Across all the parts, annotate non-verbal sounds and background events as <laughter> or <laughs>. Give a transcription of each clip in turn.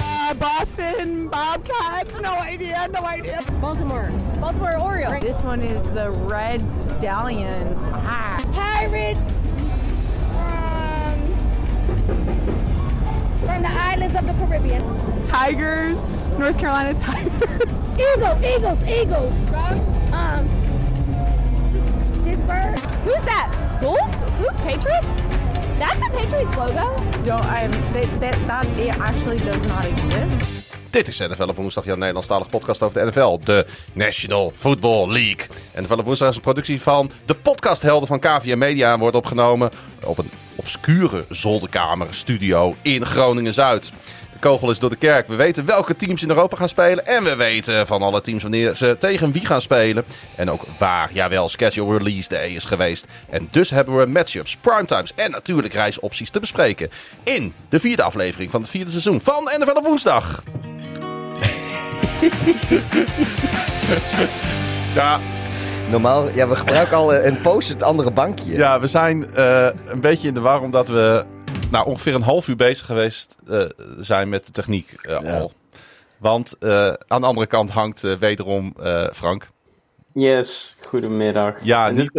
Uh, Boston Bobcats. No idea. No idea. Baltimore. Baltimore Orioles. This one is the Red Stallions. Ah. Pirates from, from the islands of the Caribbean. Tigers. North Carolina Tigers. Eagles, Eagles, Eagles from um, Pittsburgh. Who's that? Bulls? Who? Patriots? That's the Patriots logo? Don't I? They, that that it actually does not exist. Dit is NFL op woensdag, jouw Nederlandstalige podcast over de NFL, de National Football League. En NFL op woensdag is een productie van de podcasthelden van KVM Media en wordt opgenomen op een obscure zolderkamer studio in Groningen-Zuid. De kogel is door de kerk. We weten welke teams in Europa gaan spelen. En we weten van alle teams wanneer ze tegen wie gaan spelen. En ook waar, jawel, schedule release day is geweest. En dus hebben we matchups, primetimes en natuurlijk reisopties te bespreken. In de vierde aflevering van het vierde seizoen van NFL op woensdag. <laughs> Ja, Normaal, ja, we gebruiken al eh, een post het andere bankje. ja, we zijn eh, een beetje in de war omdat we nou, ongeveer een half uur bezig geweest eh, zijn met de techniek eh, Ja. al. Want eh, aan de andere kant hangt wederom Frank. Yes, goedemiddag. Ja, En niet- dit,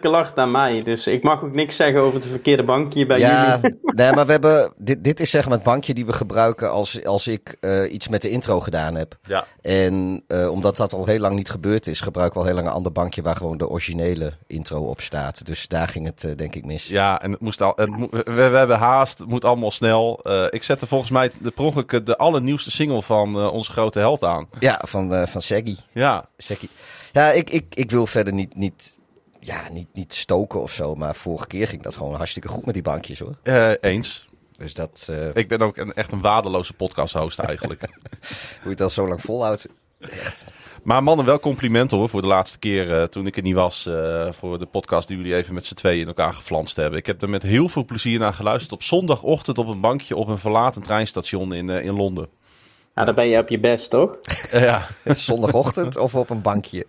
keer lag, dit aan mij, dus ik mag ook niks zeggen over het verkeerde bankje bij Ja, jullie. <laughs> nee, maar we hebben, <laughs> dit, dit is zeg maar het bankje die we gebruiken als, als ik eh, iets met de intro gedaan heb. Ja. En eh, omdat dat al heel lang niet gebeurd is, gebruiken we al heel lang een ander bankje waar gewoon de originele intro op staat. Dus daar ging het eh, denk ik mis. Ja, en het moest al, het mo- we, we hebben haast, het moet allemaal snel. Eh, ik zette volgens mij de, per ongeluk de allernieuwste single van eh, onze grote held aan. Ja, van, eh van Saggy. Ja, Saggy. Ja, ik, ik, ik wil verder niet, niet, ja, niet, niet stoken of zo, maar vorige keer ging dat gewoon hartstikke goed met die bankjes hoor. eh, eens. Dus dat, eh, Ik ben ook een, echt een waardeloze podcast-host eigenlijk. <laughs> hoe je het al zo lang volhoudt. Echt. Maar mannen, wel complimenten hoor voor de laatste keer eh, toen ik er niet was. eh, voor de podcast die jullie even met z'n tweeën in elkaar geflanst hebben. Ik heb er met heel veel plezier naar geluisterd op zondagochtend op een bankje op een verlaten treinstation in, in Londen. Nou, dan ben je op je best, toch? <laughs> Ja, <laughs> Zondagochtend of op een bankje.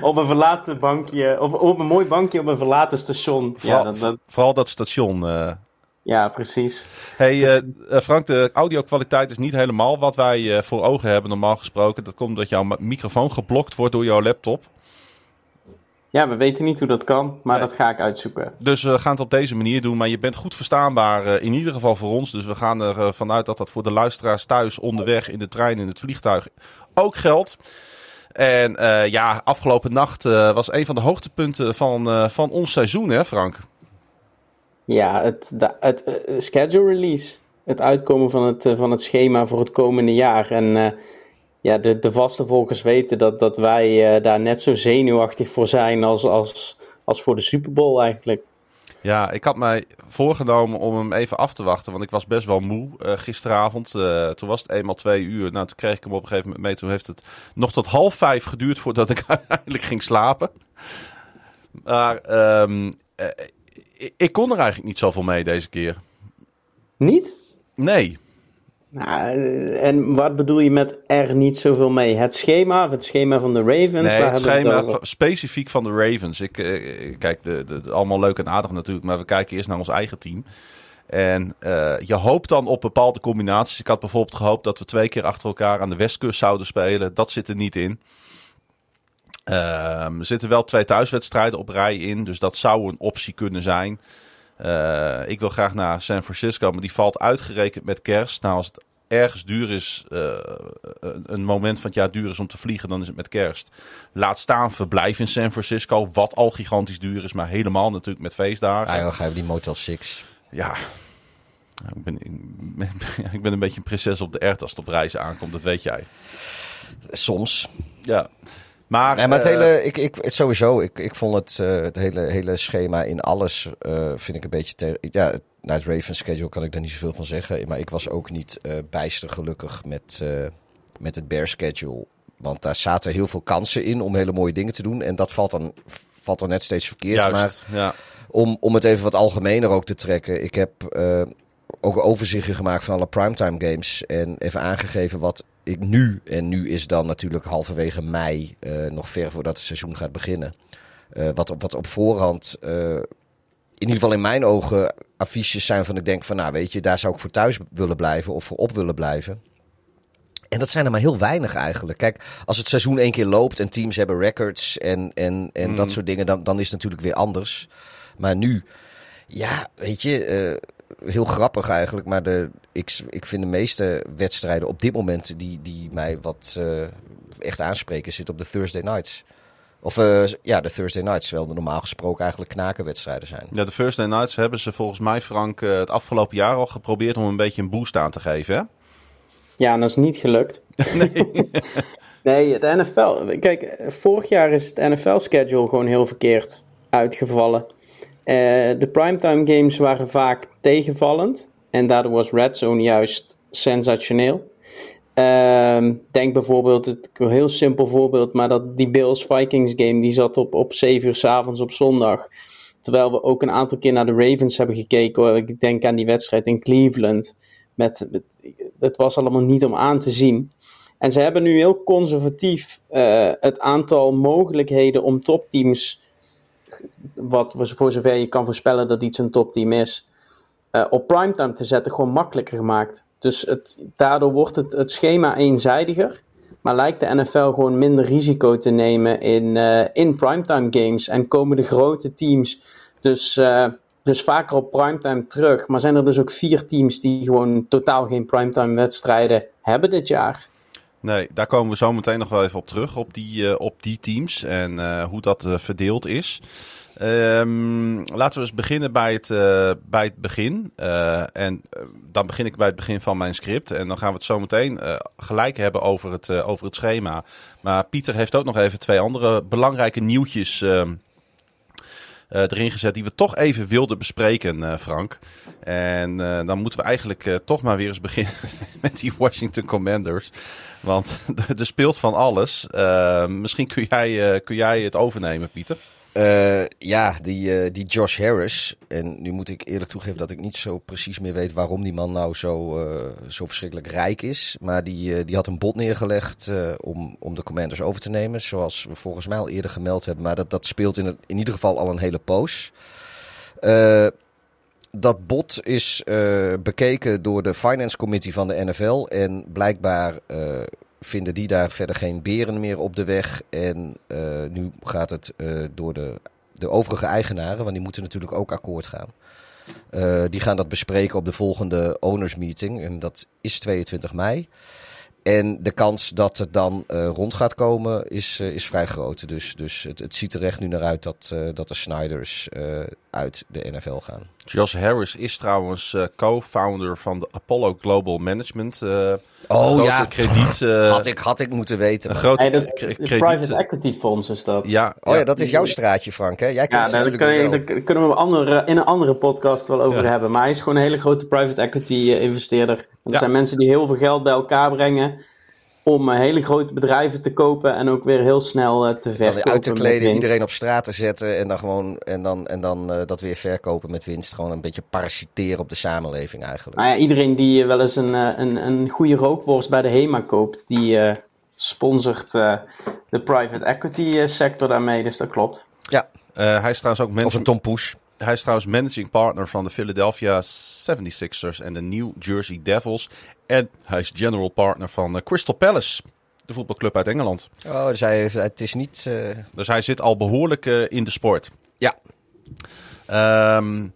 Op een verlaten bankje, op, op een mooi bankje op een verlaten station. Ja, vooral, dat, dat- vooral dat station. eh. ja, precies. Hey eh, eh, Frank, de audio-kwaliteit is niet helemaal wat wij eh, voor ogen hebben normaal gesproken. Dat komt omdat jouw microfoon geblokt wordt door jouw laptop. Ja, we weten niet hoe dat kan, maar Nee. dat ga ik uitzoeken. Dus we gaan het op deze manier doen. Maar je bent goed verstaanbaar, in ieder geval voor ons. Dus we gaan ervan vanuit dat dat voor de luisteraars thuis, onderweg, in de trein, in het vliegtuig ook geldt. En eh, ja, afgelopen nacht eh, was een van de hoogtepunten van, eh, van ons seizoen, hè Frank? Ja, het, het schedule release. Het uitkomen van het, van het schema voor het komende jaar. En ja, de, de vaste volgers weten dat, dat wij daar net zo zenuwachtig voor zijn als, als, als voor de Super Bowl eigenlijk. Ja, ik had mij voorgenomen om hem even af te wachten. Want ik was best wel moe eh, gisteravond. Eh, toen was het eenmaal twee uur. Nou, toen kreeg ik hem op een gegeven moment mee. Toen heeft het nog tot half vijf geduurd voordat ik <laughs> uiteindelijk ging slapen. Maar ehm, eh, ik, ik kon er eigenlijk niet zoveel mee deze keer. Niet? Nee. Nou, en wat bedoel je met er niet zoveel mee? Het schema of het schema van de Ravens? Nee, het schema specifiek van de Ravens. Ik, eh, kijk, de, de, de- allemaal leuk en aardig natuurlijk, maar we kijken eerst naar ons eigen team. En eh, je hoopt dan op bepaalde combinaties. Ik had bijvoorbeeld gehoopt dat we twee keer achter elkaar aan de westkust zouden spelen. Dat zit er niet in. Ehm, er zitten wel twee thuiswedstrijden op rij in, dus dat zou een optie kunnen zijn. Eh, ik wil graag naar San Francisco, maar die valt uitgerekend met kerst. Nou, als het ergens duur is, eh, een- moment van het jaar duur is om te vliegen, dan is het met kerst. Laat staan verblijf in San Francisco, wat al gigantisch duur is, maar helemaal natuurlijk met feestdagen. Ah, ga je die Motel 6. Ja, ik ben, ik ben, <laughs> ik ben een beetje een prinses op de ert als het op reizen aankomt, dat weet jij. Soms. Ja. Maar, Nee, maar het eh, hele, ik, ik, sowieso, ik, ik vond het, eh, het hele, hele schema in alles, eh, vind ik een beetje tegen. Ja, naar het Ravens schedule kan ik daar niet zoveel van zeggen. Maar ik was ook niet bijster gelukkig met, met het Bear schedule. Want daar zaten heel veel kansen in om hele mooie dingen te doen. En dat valt dan, valt dan net steeds verkeerd. juist, Maar ja. om, om het even wat algemener ook te trekken. Ik heb ook een overzichtje gemaakt van alle primetime games. En even aangegeven wat ik nu, en nu is dan natuurlijk halverwege mei, eh, nog ver voordat het seizoen gaat beginnen. Eh, wat, op, wat op voorhand, eh, in ieder geval in mijn ogen, affiches zijn van ik denk van, nou weet je, daar zou ik voor thuis willen blijven of voor op willen blijven. En dat zijn er maar heel weinig eigenlijk. Kijk, als het seizoen één keer loopt en teams hebben records en, en, en dat soort dingen, dan, dan is het natuurlijk weer anders. Maar nu, ja, weet je, heel grappig eigenlijk. Maar de, ik, ik vind de meeste wedstrijden op dit moment die, die mij wat eh, echt aanspreken, zitten op de Thursday nights. Of eh, ja, de Thursday nights, terwijl de normaal gesproken eigenlijk knakenwedstrijden zijn. Ja, de Thursday Nights hebben ze volgens mij, Frank, eh, het afgelopen jaar al geprobeerd om een beetje een boost aan te geven. Hè? Ja, en dat is niet gelukt. Nee. <laughs> de NFL. Kijk, vorig jaar is het NFL-schedule gewoon heel verkeerd uitgevallen. Eh, de primetime games waren vaak tegenvallend. En daardoor was Red Zone juist sensationeel. Ehm, denk bijvoorbeeld, het, een heel simpel voorbeeld, maar dat die Bills-Vikings game die zat op, op 7 uur s avonds op zondag. Terwijl we ook een aantal keer naar de Ravens hebben gekeken. hoor. Ik denk aan die wedstrijd in Cleveland. Met, het was allemaal niet om aan te zien. En ze hebben nu heel conservatief eh, het aantal mogelijkheden om topteams, wat voor zover je kan voorspellen dat iets een topteam is, eh, op primetime te zetten, gewoon makkelijker gemaakt. Dus het, daardoor wordt het, het schema eenzijdiger. Maar lijkt de NFL gewoon minder risico te nemen in, eh, in primetime games. En komen de grote teams dus, eh, dus vaker op primetime terug. Maar zijn er dus ook vier teams die gewoon totaal geen primetime wedstrijden hebben dit jaar. Nee, daar komen we zo meteen nog wel even op terug, op die, op die teams en hoe dat verdeeld is. Ehm, laten we eens beginnen bij het, eh, bij het begin. Eh, en eh, dan begin ik bij het begin van mijn script. En dan gaan we het zo meteen gelijk hebben over het, over het schema. Maar Pieter heeft ook nog even twee andere belangrijke nieuwtjes ehm, eh, erin gezet die we toch even wilden bespreken, Frank. En dan moeten we eigenlijk toch maar weer eens beginnen <laughs> met die Washington Commanders. Want <laughs> er speelt van alles. Eh, misschien kun jij, kun jij het overnemen, Pieter. Eh, ja, die, eh, die Josh Harris. En nu moet ik eerlijk toegeven dat ik niet zo precies meer weet waarom die man nou zo, eh, zo verschrikkelijk rijk is. Maar die, die had een bod neergelegd om, om de Commanders over te nemen. Zoals we volgens mij al eerder gemeld hebben. Maar dat, dat speelt in, in ieder geval al een hele poos. Dat bod is bekeken door de Finance Committee van de NFL. En blijkbaar vinden die daar verder geen beren meer op de weg. En eh, nu gaat het eh, door de, de overige eigenaren, want die moeten natuurlijk ook akkoord gaan. Eh, die gaan dat bespreken op de volgende owners meeting. En dat is 22 mei. En de kans dat het dan rond gaat komen is, is vrij groot. Dus, dus het, het ziet er echt nu naar uit dat, dat de Snyders uit de NFL gaan. Josh Harris is trouwens eh, co-founder van de Apollo Global Management. eh Oh grote ja, krediet. eh, had, ik, had ik moeten weten. een grote Hey, dat, k- het krediet. private equity fonds is dat. Ja, Oh ja, dat is jouw straatje, Frank. Hè? Jij kent Ja, het daar, kun je, kunnen we andere, in een andere podcast wel over Ja. hebben. Maar hij is gewoon een hele grote private equity investeerder. En Dat Ja. zijn mensen die heel veel geld bij elkaar brengen om eh, hele grote bedrijven te kopen en ook weer heel snel eh, te Dan verkopen. weer uit te kleden, iedereen op straat te zetten en dan gewoon en dan, en dan eh, dat weer verkopen met winst. Gewoon een beetje parasiteren op de samenleving eigenlijk. Nou ja, iedereen die wel eens een, een, een goede rookworst bij de HEMA koopt, die eh, sponsort eh, de private equity sector daarmee. Dus dat klopt. Ja, Eh, hij is trouwens ook of managing, een Tom Poes. Hij is trouwens managing partner van de Philadelphia 76ers en de New Jersey Devils. En hij is general partner van eh, Crystal Palace, de voetbalclub uit Engeland. Oh, dus hij heeft, het is niet... eh, Dus hij zit al behoorlijk eh, in de sport. Ja. Ehm,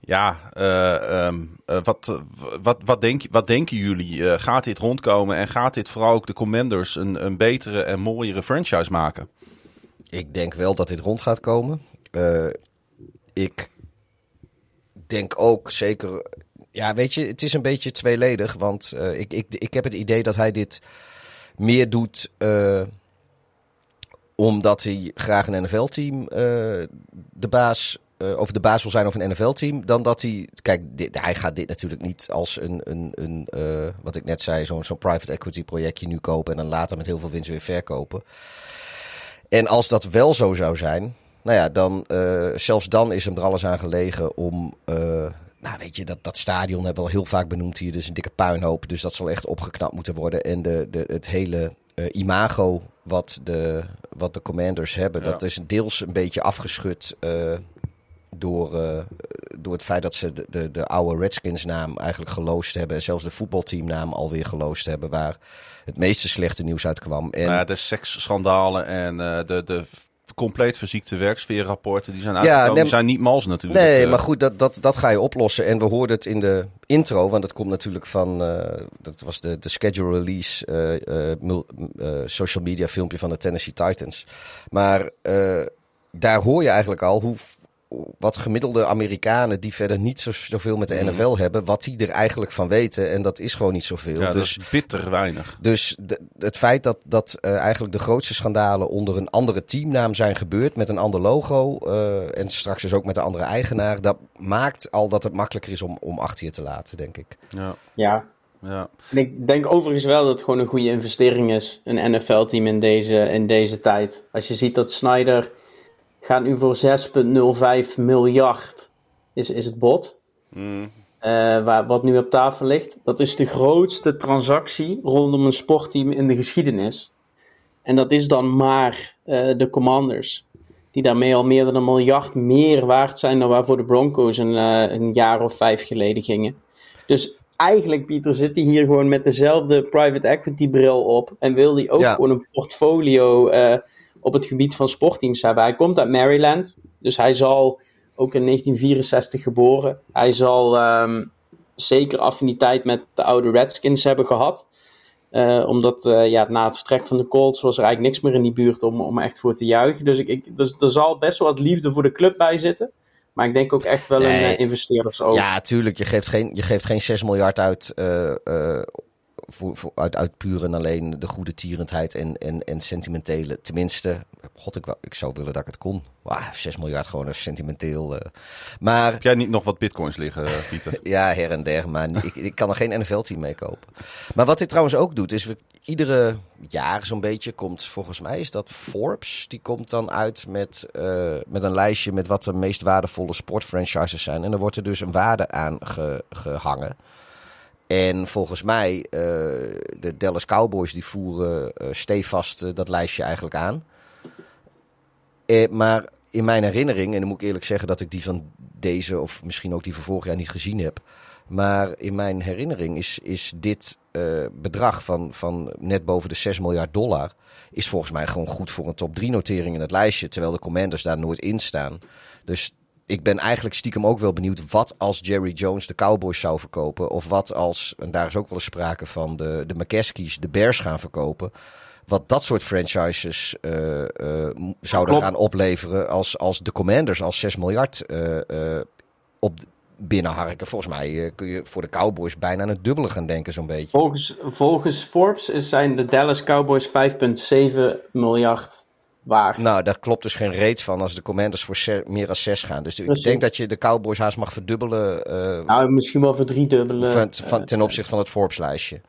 ja, eh, ehm, eh, wat, wat, wat, denk, wat denken jullie? Gaat dit rondkomen en gaat dit vooral ook de Commanders een, een betere en mooiere franchise maken? Ik denk wel dat dit rond gaat komen. Eh, ik denk ook zeker. Ja, weet je, het is een beetje tweeledig. Want eh, ik, ik, ik heb het idee dat hij dit meer doet. eh, omdat hij graag een NFL-team eh, de baas. of de baas wil zijn over een NFL-team. Dan dat hij. Kijk, hij gaat dit natuurlijk niet als een. een, een wat ik net zei, zo'n zo'n private equity projectje nu kopen. En dan later met heel veel winst weer verkopen. En als dat wel zo zou zijn, nou ja, dan, eh, zelfs dan is hem er alles aan gelegen om eh, nou, weet je, dat, dat stadion hebben we al heel vaak benoemd hier. Dus een dikke puinhoop. Dus dat zal echt opgeknapt moeten worden. En de, de, het hele eh, imago wat de, wat de commanders hebben, Ja. dat is deels een beetje afgeschud door, door het feit dat ze de, de, de oude Redskins naam eigenlijk geloosd hebben. En zelfs de voetbalteamnaam alweer geloosd hebben, waar het meeste slechte nieuws uitkwam. En Nou ja, de seksschandalen en de, de compleet verziekte werksfeerrapporten, die zijn Ja, uitgekomen. nee, die zijn niet mals natuurlijk. Nee, Eh, maar goed, dat, dat, dat ga je oplossen. En we hoorden het in de intro, want dat komt natuurlijk van... eh, dat was de, de schedule release eh, social media filmpje van de Tennessee Titans. Maar daar hoor je eigenlijk al hoe... Wat gemiddelde Amerikanen die verder niet zo, zoveel met de Mhm. NFL hebben, wat die er eigenlijk van weten. En dat is gewoon niet zoveel. Ja, dus dat is bitter weinig. dus de- het feit dat, dat eh, eigenlijk de grootste schandalen onder een andere teamnaam zijn gebeurd, met een ander logo eh, en straks dus ook met een andere eigenaar, dat maakt al dat het makkelijker is om, om achter je te laten, denk ik. Ja, Ja. ja. En ik denk overigens wel dat het gewoon een goede investering is. Een NFL-team in deze, in deze tijd. Als je ziet dat Snyder gaat nu voor 6,05 miljard is, is het bod. Mm. eh, waar, wat nu op tafel ligt. Dat is de grootste transactie rondom een sportteam in de geschiedenis. En dat is dan maar eh, de Commanders. Die daarmee al meer dan een miljard meer waard zijn dan waarvoor de Broncos een, eh, een jaar of vijf geleden gingen. Dus eigenlijk, Pieter, zit hij hier gewoon met dezelfde private equity bril op. En wil hij ook Ja. gewoon een portfolio op het gebied van sportteams hebben. Hij komt uit Maryland. Dus hij zal ook in 1964 geboren. Hij zal ehm, zeker affiniteit met de oude Redskins hebben gehad. Eh, omdat eh, ja, na het vertrek van de Colts was er eigenlijk niks meer in die buurt om, om echt voor te juichen. Dus, ik, ik, dus er zal best wel wat liefde voor de club bij zitten. Maar ik denk ook echt wel een Nee. uh, investeerdersoog. Ja, tuurlijk, je geeft geen, je geeft geen 6 miljard uit, eh, eh, voor, voor, uit, uit puur en alleen de goede tierendheid en, en, en sentimentele. Tenminste, god, ik, ik zou willen dat ik het kon. Wauw, 6 miljard gewoon een sentimenteel. eh. Maar Heb jij niet nog wat bitcoins liggen, eh, Pieter? <laughs> Ja, her en der, maar ik, ik kan er geen NFL-team mee kopen. Maar wat dit trouwens ook doet, is we, iedere jaar zo'n beetje komt, volgens mij is dat Forbes, die komt dan uit met, eh, met een lijstje met wat de meest waardevolle sportfranchises zijn. En er wordt er dus een waarde aan ge- gehangen. En volgens mij, eh, de Dallas Cowboys, die voeren eh stevast eh, dat lijstje eigenlijk aan. Maar in mijn herinnering, en dan moet ik eerlijk zeggen dat ik die van deze of misschien ook die van vorig jaar niet gezien heb. Maar in mijn herinnering is, is dit bedrag van, van net boven de 6 miljard dollar. Is volgens mij gewoon goed voor een top 3 notering in het lijstje. Terwijl de commanders daar nooit in staan. Dus ik ben eigenlijk stiekem ook wel benieuwd wat als Jerry Jones de Cowboys zou verkopen. Of wat als, en daar is ook wel eens sprake van, de, de McCaskies de Bears gaan verkopen. Wat dat soort franchises eh, eh, zouden Klopt. gaan opleveren als, als de Commanders als 6 miljard eh, op binnenharken. Volgens mij kun je voor de Cowboys bijna aan het dubbele gaan denken zo'n beetje. Volgens, volgens Forbes zijn de Dallas Cowboys 5,7 miljard waard. Nou, daar klopt dus geen reet van als de Commanders voor meer dan 6 gaan. Dus ik denk dat je de Cowboys haast mag verdubbelen eh, Nou, misschien wel voor driedubbele. van, van, eh, ten opzichte van het Forbes-lijstje.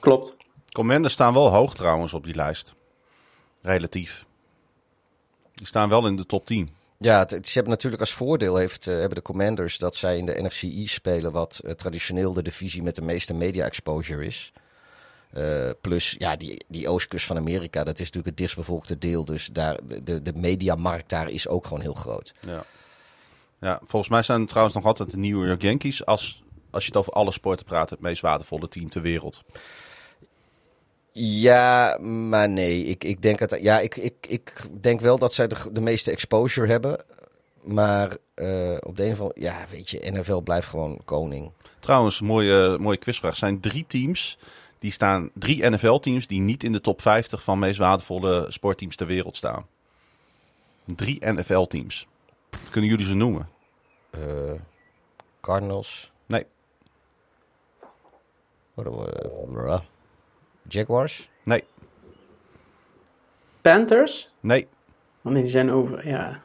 Klopt. Commanders staan wel hoog trouwens op die lijst. Relatief. Die staan wel in de top 10. Ja, het, ze hebben natuurlijk als voordeel heeft, eh, hebben de Commanders dat zij in de NFC East spelen, wat traditioneel de divisie met de meeste media exposure is. Eh, plus, ja, die, die oostkust van Amerika, dat is natuurlijk het dichtstbevolkte deel. Dus daar, de- de, mediamarkt daar is ook gewoon heel groot. Ja. ja, volgens mij zijn het trouwens nog altijd de New York Yankees. Als, als je het over alle sporten praat, het meest waardevolle team ter wereld. Ja, maar nee. Ik, ik, denk, het, ja, ik, ik, ik denk wel dat zij de, de meeste exposure hebben. Maar eh, op de een of andere... Ja, weet je, NFL blijft gewoon koning. Trouwens, mooie, mooie quizvraag. Er zijn drie teams, die staan, drie NFL-teams die niet in de top 50 van meest waardevolle sportteams ter wereld staan. Drie NFL-teams. Kunnen jullie ze noemen? Eh, Cardinals. Nee. Bra. Jaguars? Nee. Panthers? Nee. Nee, die zijn over. Ja.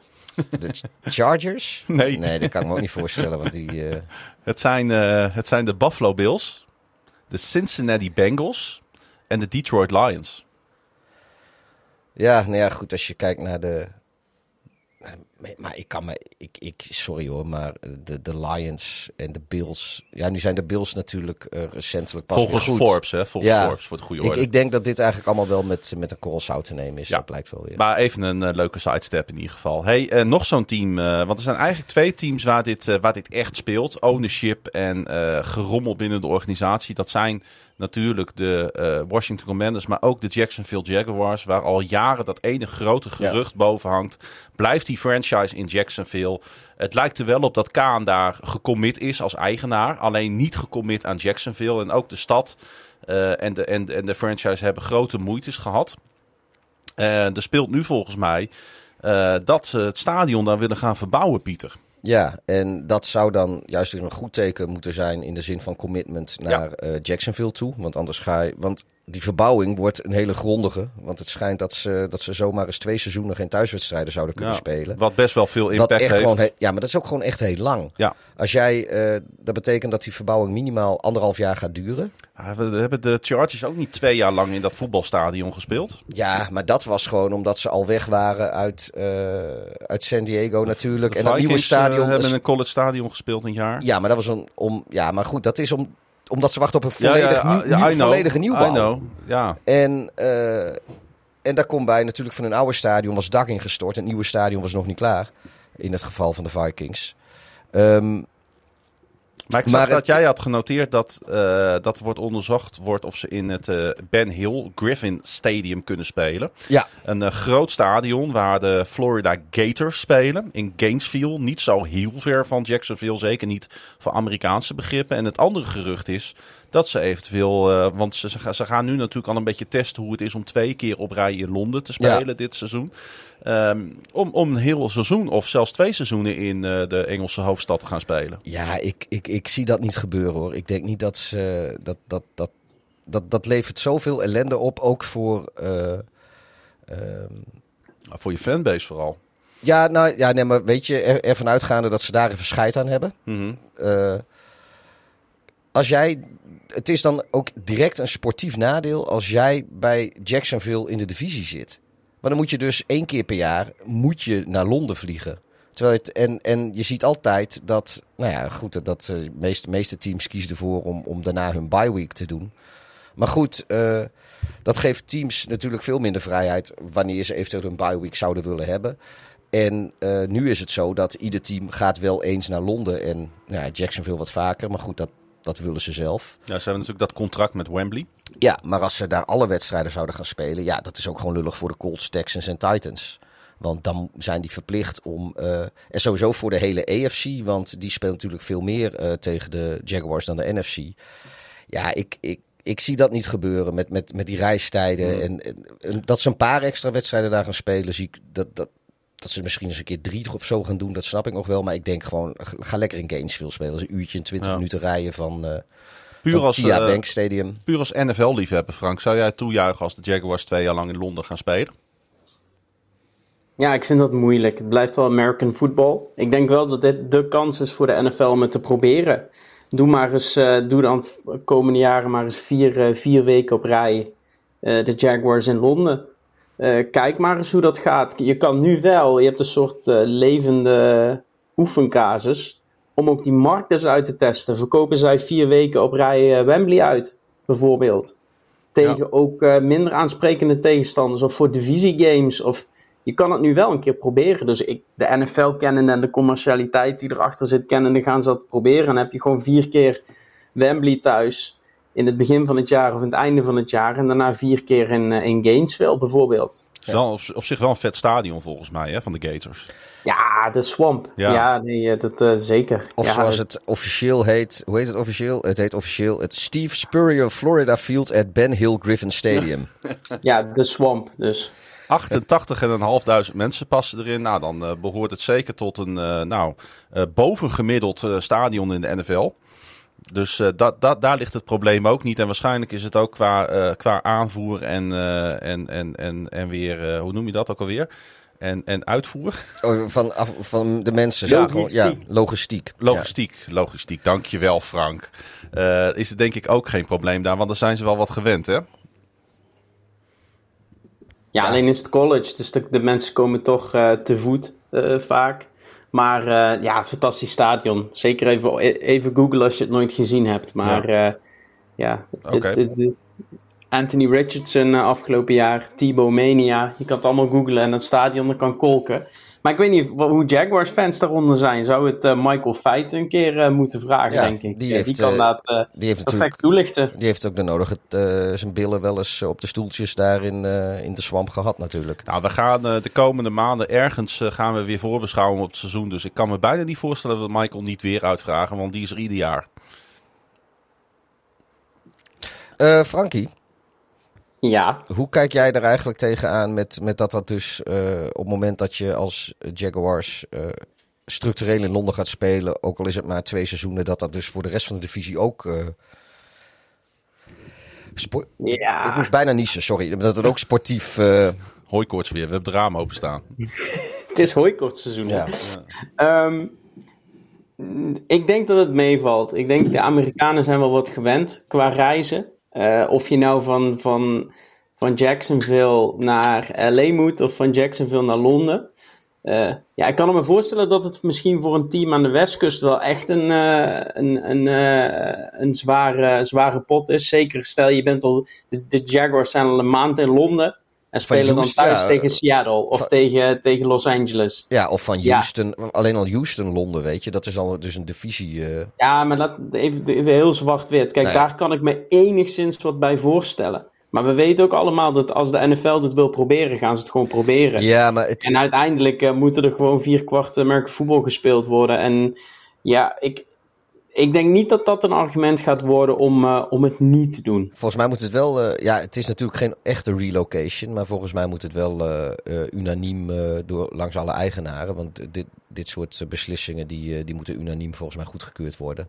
De Chargers? <laughs> Nee. Nee, dat kan ik me ook niet voorstellen, want die... eh, Het zijn, eh, het zijn de Buffalo Bills, de Cincinnati Bengals en de Detroit Lions. Ja, nou ja, goed, als je kijkt naar de, maar ik kan me, ik, ik, sorry hoor, maar de, de Lions en de Bills. Ja, nu zijn de Bills natuurlijk eh, recentelijk pas Volgens goed. Forbes, hè? Volgens Ja. Forbes, voor het goede Ik, orde. ik denk dat dit eigenlijk allemaal wel met, met een korrel zout te nemen is. Ja. Dat blijkt wel weer. Maar even een eh, leuke sidestep in ieder geval. Hey, eh, nog zo'n team. want er zijn eigenlijk twee teams waar dit, waar dit echt speelt. Ownership en gerommel binnen de organisatie. Dat zijn natuurlijk de eh, Washington Commanders, maar ook de Jacksonville Jaguars. Waar al jaren dat ene grote gerucht boven hangt. Blijft die franchise in Jacksonville? Het lijkt er wel op dat Kaan daar gecommit is als eigenaar. Alleen niet gecommit aan Jacksonville. En ook de stad eh, en, de, en, en de franchise hebben grote moeites gehad. En er speelt nu volgens mij eh, dat ze het stadion daar willen gaan verbouwen, Pieter. Ja, en dat zou dan juist weer een goed teken moeten zijn in de zin van commitment naar eh, Jacksonville toe. Want anders ga je. Want die verbouwing wordt een hele grondige. Want het schijnt dat ze, dat ze zomaar eens twee seizoenen geen thuiswedstrijden zouden kunnen Ja, spelen. Wat best wel veel impact heeft. gewoon. ja, maar dat is ook gewoon echt heel lang. Ja. Als jij. eh, dat betekent dat die verbouwing minimaal anderhalf jaar gaat duren. We hebben de Chargers ook niet twee jaar lang in dat voetbalstadion gespeeld. Ja, maar dat was gewoon omdat ze al weg waren uit, eh, uit San Diego natuurlijk. De en dat nieuwe eh, stadion. hebben is- in een college stadion gespeeld een jaar. Ja, maar dat was een, om. Ja, maar goed, dat is om, omdat ze wachten op een Ja, volledig, ja, nieuw, ja, nieuw- volledige nieuwbouw. I know. Ja. En, eh, en daar komt bij natuurlijk van hun oude stadion was dak ingestort. Het nieuwe stadion was nog niet klaar. In het geval van de Vikings. Ehm, Maar ik zag Maar dat het- jij had genoteerd dat, eh, dat wordt onderzocht wordt of ze in het eh, Ben Hill Griffin Stadium kunnen spelen. ja, Een eh, groot stadion waar de Florida Gators spelen. In Gainesville. Niet zo heel ver van Jacksonville. Zeker niet voor Amerikaanse begrippen. En het andere gerucht is dat ze eventueel. want ze, ze gaan- ze gaan nu natuurlijk al een beetje testen hoe het is om twee keer op rij in Londen te spelen dit seizoen. Ehm, om, om een heel seizoen of zelfs twee seizoenen in eh, de Engelse hoofdstad te gaan spelen. ja ik, ik, ik zie dat niet gebeuren hoor. Ik denk niet dat ze. Dat, dat, dat, dat, dat levert zoveel ellende op. Ook voor. eh, ehm, Voor je fanbase vooral. ja, nou ja, nee, maar weet je, er, ervan uitgaande dat ze daar even scheid aan hebben. Mhm. Eh, als jij. Het is dan ook direct een sportief nadeel als jij bij Jacksonville in de divisie zit. Maar dan moet je dus één keer per jaar moet je naar Londen vliegen. Terwijl het, en, en je ziet altijd dat, nou ja, goed, dat, dat eh, de meeste, meeste teams kiezen ervoor om, om daarna hun bye week te doen. Maar goed, eh, dat geeft teams natuurlijk veel minder vrijheid wanneer ze eventueel een bye week zouden willen hebben. En eh, nu is het zo dat ieder team gaat wel eens naar Londen en nou ja, Jacksonville wat vaker. Maar goed, dat, dat willen ze zelf. Ja, ze hebben natuurlijk dat contract met Wembley. Ja, maar als ze daar alle wedstrijden zouden gaan spelen, ja, dat is ook gewoon lullig voor de Colts, Texans en Titans. Want dan zijn die verplicht om. eh, en sowieso voor de hele AFC, want die speelt natuurlijk veel meer eh, tegen de Jaguars dan de NFC. Ja, ik, ik, ik zie dat niet gebeuren met, met, met die reistijden. En, en, en dat ze een paar extra wedstrijden daar gaan spelen, zie ik dat. dat dat ze misschien eens een keer drie of zo gaan doen, dat snap ik nog wel. Maar ik denk gewoon, ga lekker in Gainesville spelen. Dat is een uurtje en twintig Ja. minuten rijden van, eh Puur van als, eh, Bank Stadium. puur als NFL-liefhebber, Frank. Zou jij toejuichen als de Jaguars twee jaar lang in Londen gaan spelen? Ja, ik vind dat moeilijk. Het blijft wel American football. Ik denk wel dat dit de kans is voor de NFL om het te proberen. Doe maar eens, eh, doe dan de komende jaren maar eens vier, eh, vier weken op rij eh, de Jaguars in Londen. Eh, kijk maar eens hoe dat gaat. Je kan nu wel, je hebt een soort eh, levende oefencasus. Om ook die markt eens uit te testen. Verkopen zij vier weken op rij eh, Wembley uit, bijvoorbeeld. Tegen ook minder aansprekende tegenstanders of voor divisiegames. Of je kan het nu wel een keer proberen. Dus ik, de NFL kennen en de commercialiteit die erachter zit kennen, dan gaan ze dat proberen. En dan heb je gewoon vier keer Wembley thuis in het begin van het jaar of in het einde van het jaar. En daarna vier keer in, eh, in Gainesville bijvoorbeeld. Het is wel op, op zich wel een vet stadion volgens mij, hè, van de Gators. Ja, de Swamp. Ja. Ja, nee, eh, dat eh, zeker. Of ja, zoals het officieel heet. Hoe heet het officieel? Het heet officieel het Steve Spurrier Florida Field at Ben Hill Griffin Stadium. <laughs> Ja, de Swamp dus. 88.500 mensen passen erin. Nou, dan eh, behoort het zeker tot een eh, nou, eh, bovengemiddeld stadion in de NFL. Dus eh, dat, dat, daar ligt het probleem ook niet. En waarschijnlijk is het ook qua, eh, qua aanvoer en, eh, en, en, en, en weer, eh, hoe noem je dat ook alweer? En, en uitvoer. Oh, van, af, van de mensen. zeg gewoon, ja, logistiek. Logistiek, logistiek. Dankjewel Frank. Eh, is het denk ik ook geen probleem daar, want daar zijn ze wel wat gewend hè? Ja, alleen is het college, dus de, de mensen komen toch eh, te voet. eh, vaak. Maar eh, ja, fantastisch stadion. Zeker even, even googlen als je het nooit gezien hebt. Maar ja, ja het- het- Anthony Richardson eh, afgelopen jaar, Thibaut Mania. Je kan het allemaal googlen en het stadion dat kan kolken. Maar ik weet niet hoe Jaguars fans daaronder zijn. Zou het eh, Michael Feit een keer eh, moeten vragen, Ja, denk ik. die Ja, heeft, die kan eh, dat eh, Die heeft perfect natuurlijk toelichten. die heeft ook de nodige eh, zijn billen wel eens op de stoeltjes daar in, eh, in de swamp gehad natuurlijk. Nou, we gaan eh, de komende maanden ergens gaan we weer voorbeschouwen op het seizoen. Dus ik kan me bijna niet voorstellen dat we Michael niet weer uitvragen, want die is er ieder jaar. Eh Frankie, Ja, hoe kijk jij er eigenlijk tegenaan met, met dat dat dus eh, op het moment dat je als Jaguars eh, structureel in Londen gaat spelen, ook al is het maar twee seizoenen, dat dat dus voor de rest van de divisie ook... eh, spo- ja. Ik moest bijna niezen, sorry. Dat het ook sportief... eh, Hooikoorts weer, we hebben het raam openstaan. <laughs> het is hooikortseizoen. ja. Ehm, ik denk dat het meevalt. Ik denk de Amerikanen zijn wel wat gewend qua reizen. Eh, of je nou van, van, van Jacksonville naar LA moet of van Jacksonville naar Londen. Eh, ja, ik kan me voorstellen dat het misschien voor een team aan de westkust wel echt een, eh, een, een, een zware, zware pot is. Zeker stel je bent al, de, de Jaguars zijn al een maand in Londen en spelen dan Houston, thuis ja, tegen Seattle of van- tegen, tegen Los Angeles. ja, of van Ja. Houston. Alleen al Houston-Londen, weet je. Dat is al dus een divisie... eh, Ja, maar dat, even, even heel zwart-wit. Kijk, Nou ja. daar kan ik me enigszins wat bij voorstellen. Maar we weten ook allemaal dat als de NFL dit wil proberen, gaan ze het gewoon proberen. ja, maar het, En uiteindelijk eh, moeten er gewoon vier kwart American voetbal gespeeld worden. En ja, ik, ik denk niet dat dat een argument gaat worden om, eh, om het niet te doen. Volgens mij moet het wel. eh, ja, het is natuurlijk geen echte relocation. Maar volgens mij moet het wel eh, eh, unaniem door, langs alle eigenaren. Want dit, dit soort beslissingen die, die moeten unaniem volgens mij goedgekeurd worden.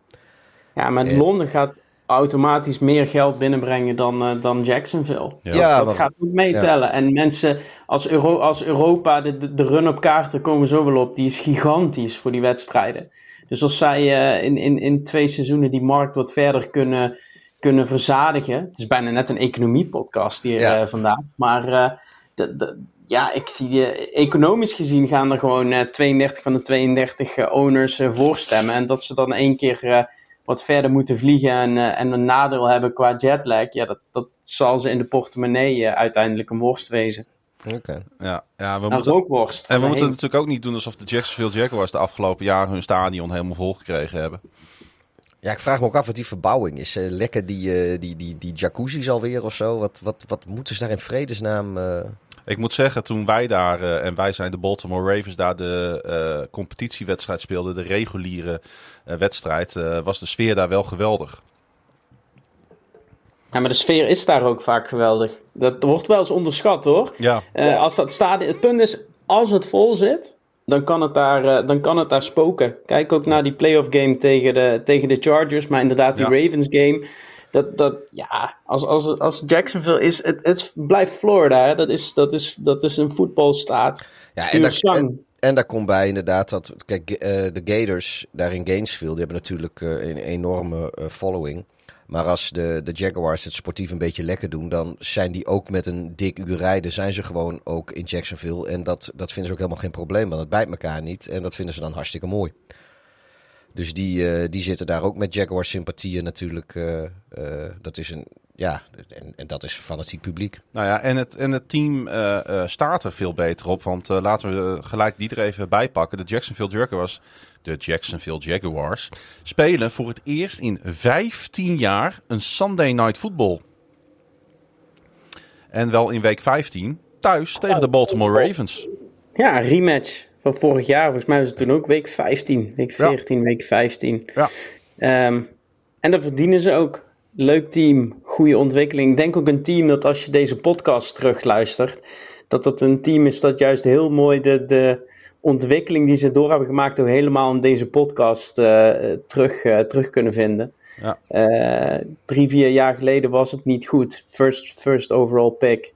Ja, maar. Londen gaat automatisch meer geld binnenbrengen dan, eh, dan Jacksonville. Ja. Ja, dat maar- gaat ook meetellen. En mensen, als, Euro, als Europa, de, de, run op kaarten komen zo wel op, die is gigantisch voor die wedstrijden. Dus als zij eh, in, in, in twee seizoenen die markt wat verder kunnen, kunnen verzadigen. Het is bijna net een economiepodcast hier Ja. eh, vandaag. Maar eh, de, de, ja, ik zie economisch gezien gaan er gewoon eh, 32 van de 32 eh, owners voorstemmen. En dat ze dan één keer wat verder moeten vliegen en, en een nadeel hebben qua jetlag. Ja, dat, dat zal ze in de portemonnee uiteindelijk een worst wezen. Oké. Ja, ja we Een moeten, rookworst. en we moeten natuurlijk ook niet doen alsof de Jacksonville Jaguars de afgelopen jaren hun stadion helemaal vol gekregen hebben. Ja, ik vraag me ook af wat die verbouwing is. Eh, lekker die, eh, die, die, die jacuzzi's alweer of zo. Wat, wat, wat moeten ze daar in vredesnaam. eh, Ik moet zeggen, toen wij daar, en wij zijn de Baltimore Ravens, daar de eh, competitiewedstrijd speelden, de reguliere wedstrijd, eh, was de sfeer daar wel geweldig. Ja, maar de sfeer is daar ook vaak geweldig. Dat wordt wel eens onderschat hoor. Ja, Eh, als dat stadion, het punt is, als het vol zit, dan kan het daar, eh, dan kan het daar spoken. Kijk ook naar die playoff game tegen de, tegen de Chargers, maar inderdaad die Ja. Ravens game. Dat, dat, ja, als, als, als Jacksonville is, het, het blijft Florida, hè. Dat, is, dat, is, dat is een voetbalstaat. ja, en daar, en, en daar komt bij inderdaad dat. Kijk, eh, de Gators daar in Gainesville. die hebben natuurlijk een enorme following. Maar als de, de Jaguars het sportief een beetje lekker doen, dan zijn die ook met een dik uur rijden, zijn ze gewoon ook in Jacksonville. En dat, dat vinden ze ook helemaal geen probleem, want het bijt elkaar niet. En dat vinden ze dan hartstikke mooi. Dus die, eh, die zitten daar ook met Jaguar sympathieën natuurlijk. eh, dat is een, ja, en, en dat is fanatiek publiek. nou ja, en het, en het team staat er veel beter op, want laten we gelijk die er even bij pakken. De Jacksonville Jaguars, de Jacksonville Jaguars, spelen voor het eerst in 15 jaar een Sunday Night Football. En wel in week 15 thuis tegen de Baltimore Ravens. Ja, rematch van vorig jaar. Volgens mij was het toen ook week 15, week Ja. 14, week 15. Ja. Ehm, en dat verdienen ze ook. Leuk team, goede ontwikkeling. Ik denk ook een team dat als je deze podcast terugluistert, dat dat een team is dat juist heel mooi de, de ontwikkeling die ze door hebben gemaakt, ook helemaal in deze podcast eh, terug, eh, terug kunnen vinden. Ja. Eh, drie, vier jaar geleden was het niet goed. First, first overall pick.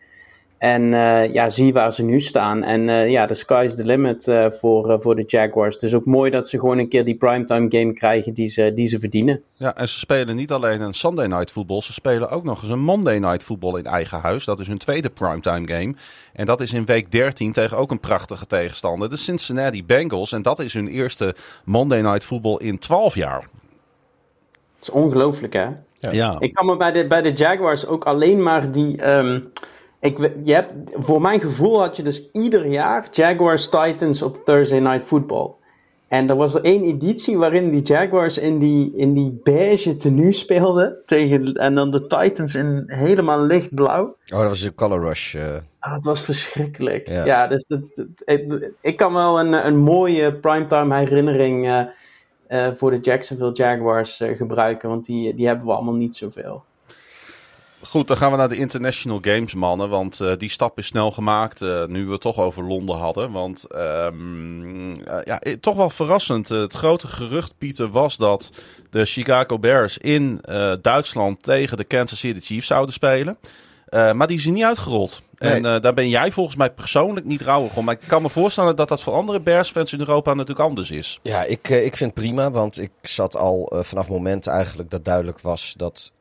En eh, ja, zie waar ze nu staan. En eh, ja, de sky's the limit eh, voor, eh, voor de Jaguars. Dus ook mooi dat ze gewoon een keer die primetime game krijgen die ze, die ze verdienen. Ja, en ze spelen niet alleen een Sunday Night Football, ze spelen ook nog eens een Monday Night Football in eigen huis. Dat is hun tweede primetime game. En dat is in week 13 tegen ook een prachtige tegenstander, de Cincinnati Bengals. En dat is hun eerste Monday Night Football in 12 jaar. Dat is ongelooflijk, hè? Ja. Ik kan me bij de, bij de Jaguars ook alleen maar die. ehm, ik, je hebt, voor mijn gevoel had je dus ieder jaar Jaguars Titans op Thursday Night Football. En er was er één editie waarin die Jaguars in die, in die beige tenue speelden. Tegen, en dan de Titans in helemaal lichtblauw. Oh, dat was de Color Rush. eh. Ah, het was verschrikkelijk. Ja. Ja, dus het, het- het- ik kan wel een, een mooie primetime herinnering eh, eh, voor de Jacksonville Jaguars eh, gebruiken. Want die, die hebben we allemaal niet zoveel. Goed, dan gaan we naar de International Games, mannen. Want eh, die stap is snel gemaakt, eh, nu we het toch over Londen hadden. Want ehm, eh, ja, eh, toch wel verrassend. Het grote gerucht, Pieter, was dat de Chicago Bears in Duitsland tegen de Kansas City Chiefs zouden spelen. Maar die is er niet uitgerold. En Nee. daar ben jij volgens mij persoonlijk niet rouwig om. Maar ik kan me voorstellen dat dat voor andere Bears-fans in Europa natuurlijk anders is. Ja, ik, ik vind het prima, want ik zat al vanaf het moment eigenlijk dat duidelijk was dat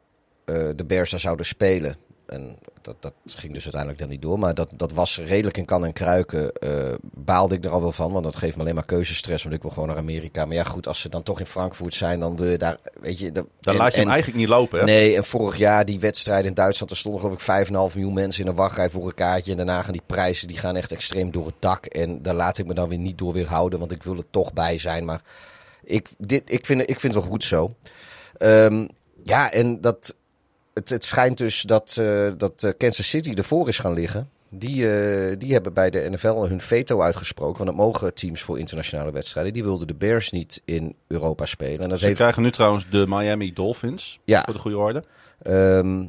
de Bears daar zouden spelen. En dat, dat ging dus uiteindelijk dan niet door, maar dat, dat was redelijk in kan en kruiken. eh, baalde ik er al wel van, want dat geeft me alleen maar keuzestress, want ik wil gewoon naar Amerika. Maar ja, goed, als ze dan toch in Frankfurt zijn, dan wil je daar, weet je... de- Dan en- laat je hem en- eigenlijk niet lopen, hè? Nee, en vorig jaar die wedstrijd in Duitsland, er stonden geloof ik 5,5 miljoen mensen in een wachtrij voor een kaartje. En daarna gaan die prijzen, die gaan echt extreem door het dak. En daar laat ik me dan weer niet door weerhouden, want ik wil er toch bij zijn. Maar ik, dit, ik, vind, ik vind het wel goed zo. Ehm, ja, en dat, het, het schijnt dus dat, eh, dat eh, Kansas City ervoor is gaan liggen. Die, eh, die hebben bij de NFL hun veto uitgesproken. Want dat mogen teams voor internationale wedstrijden. Die wilden de Bears niet in Europa spelen. En dat Ze heeft krijgen nu trouwens de Miami Dolphins, Ja. voor de goede orde. Ehm,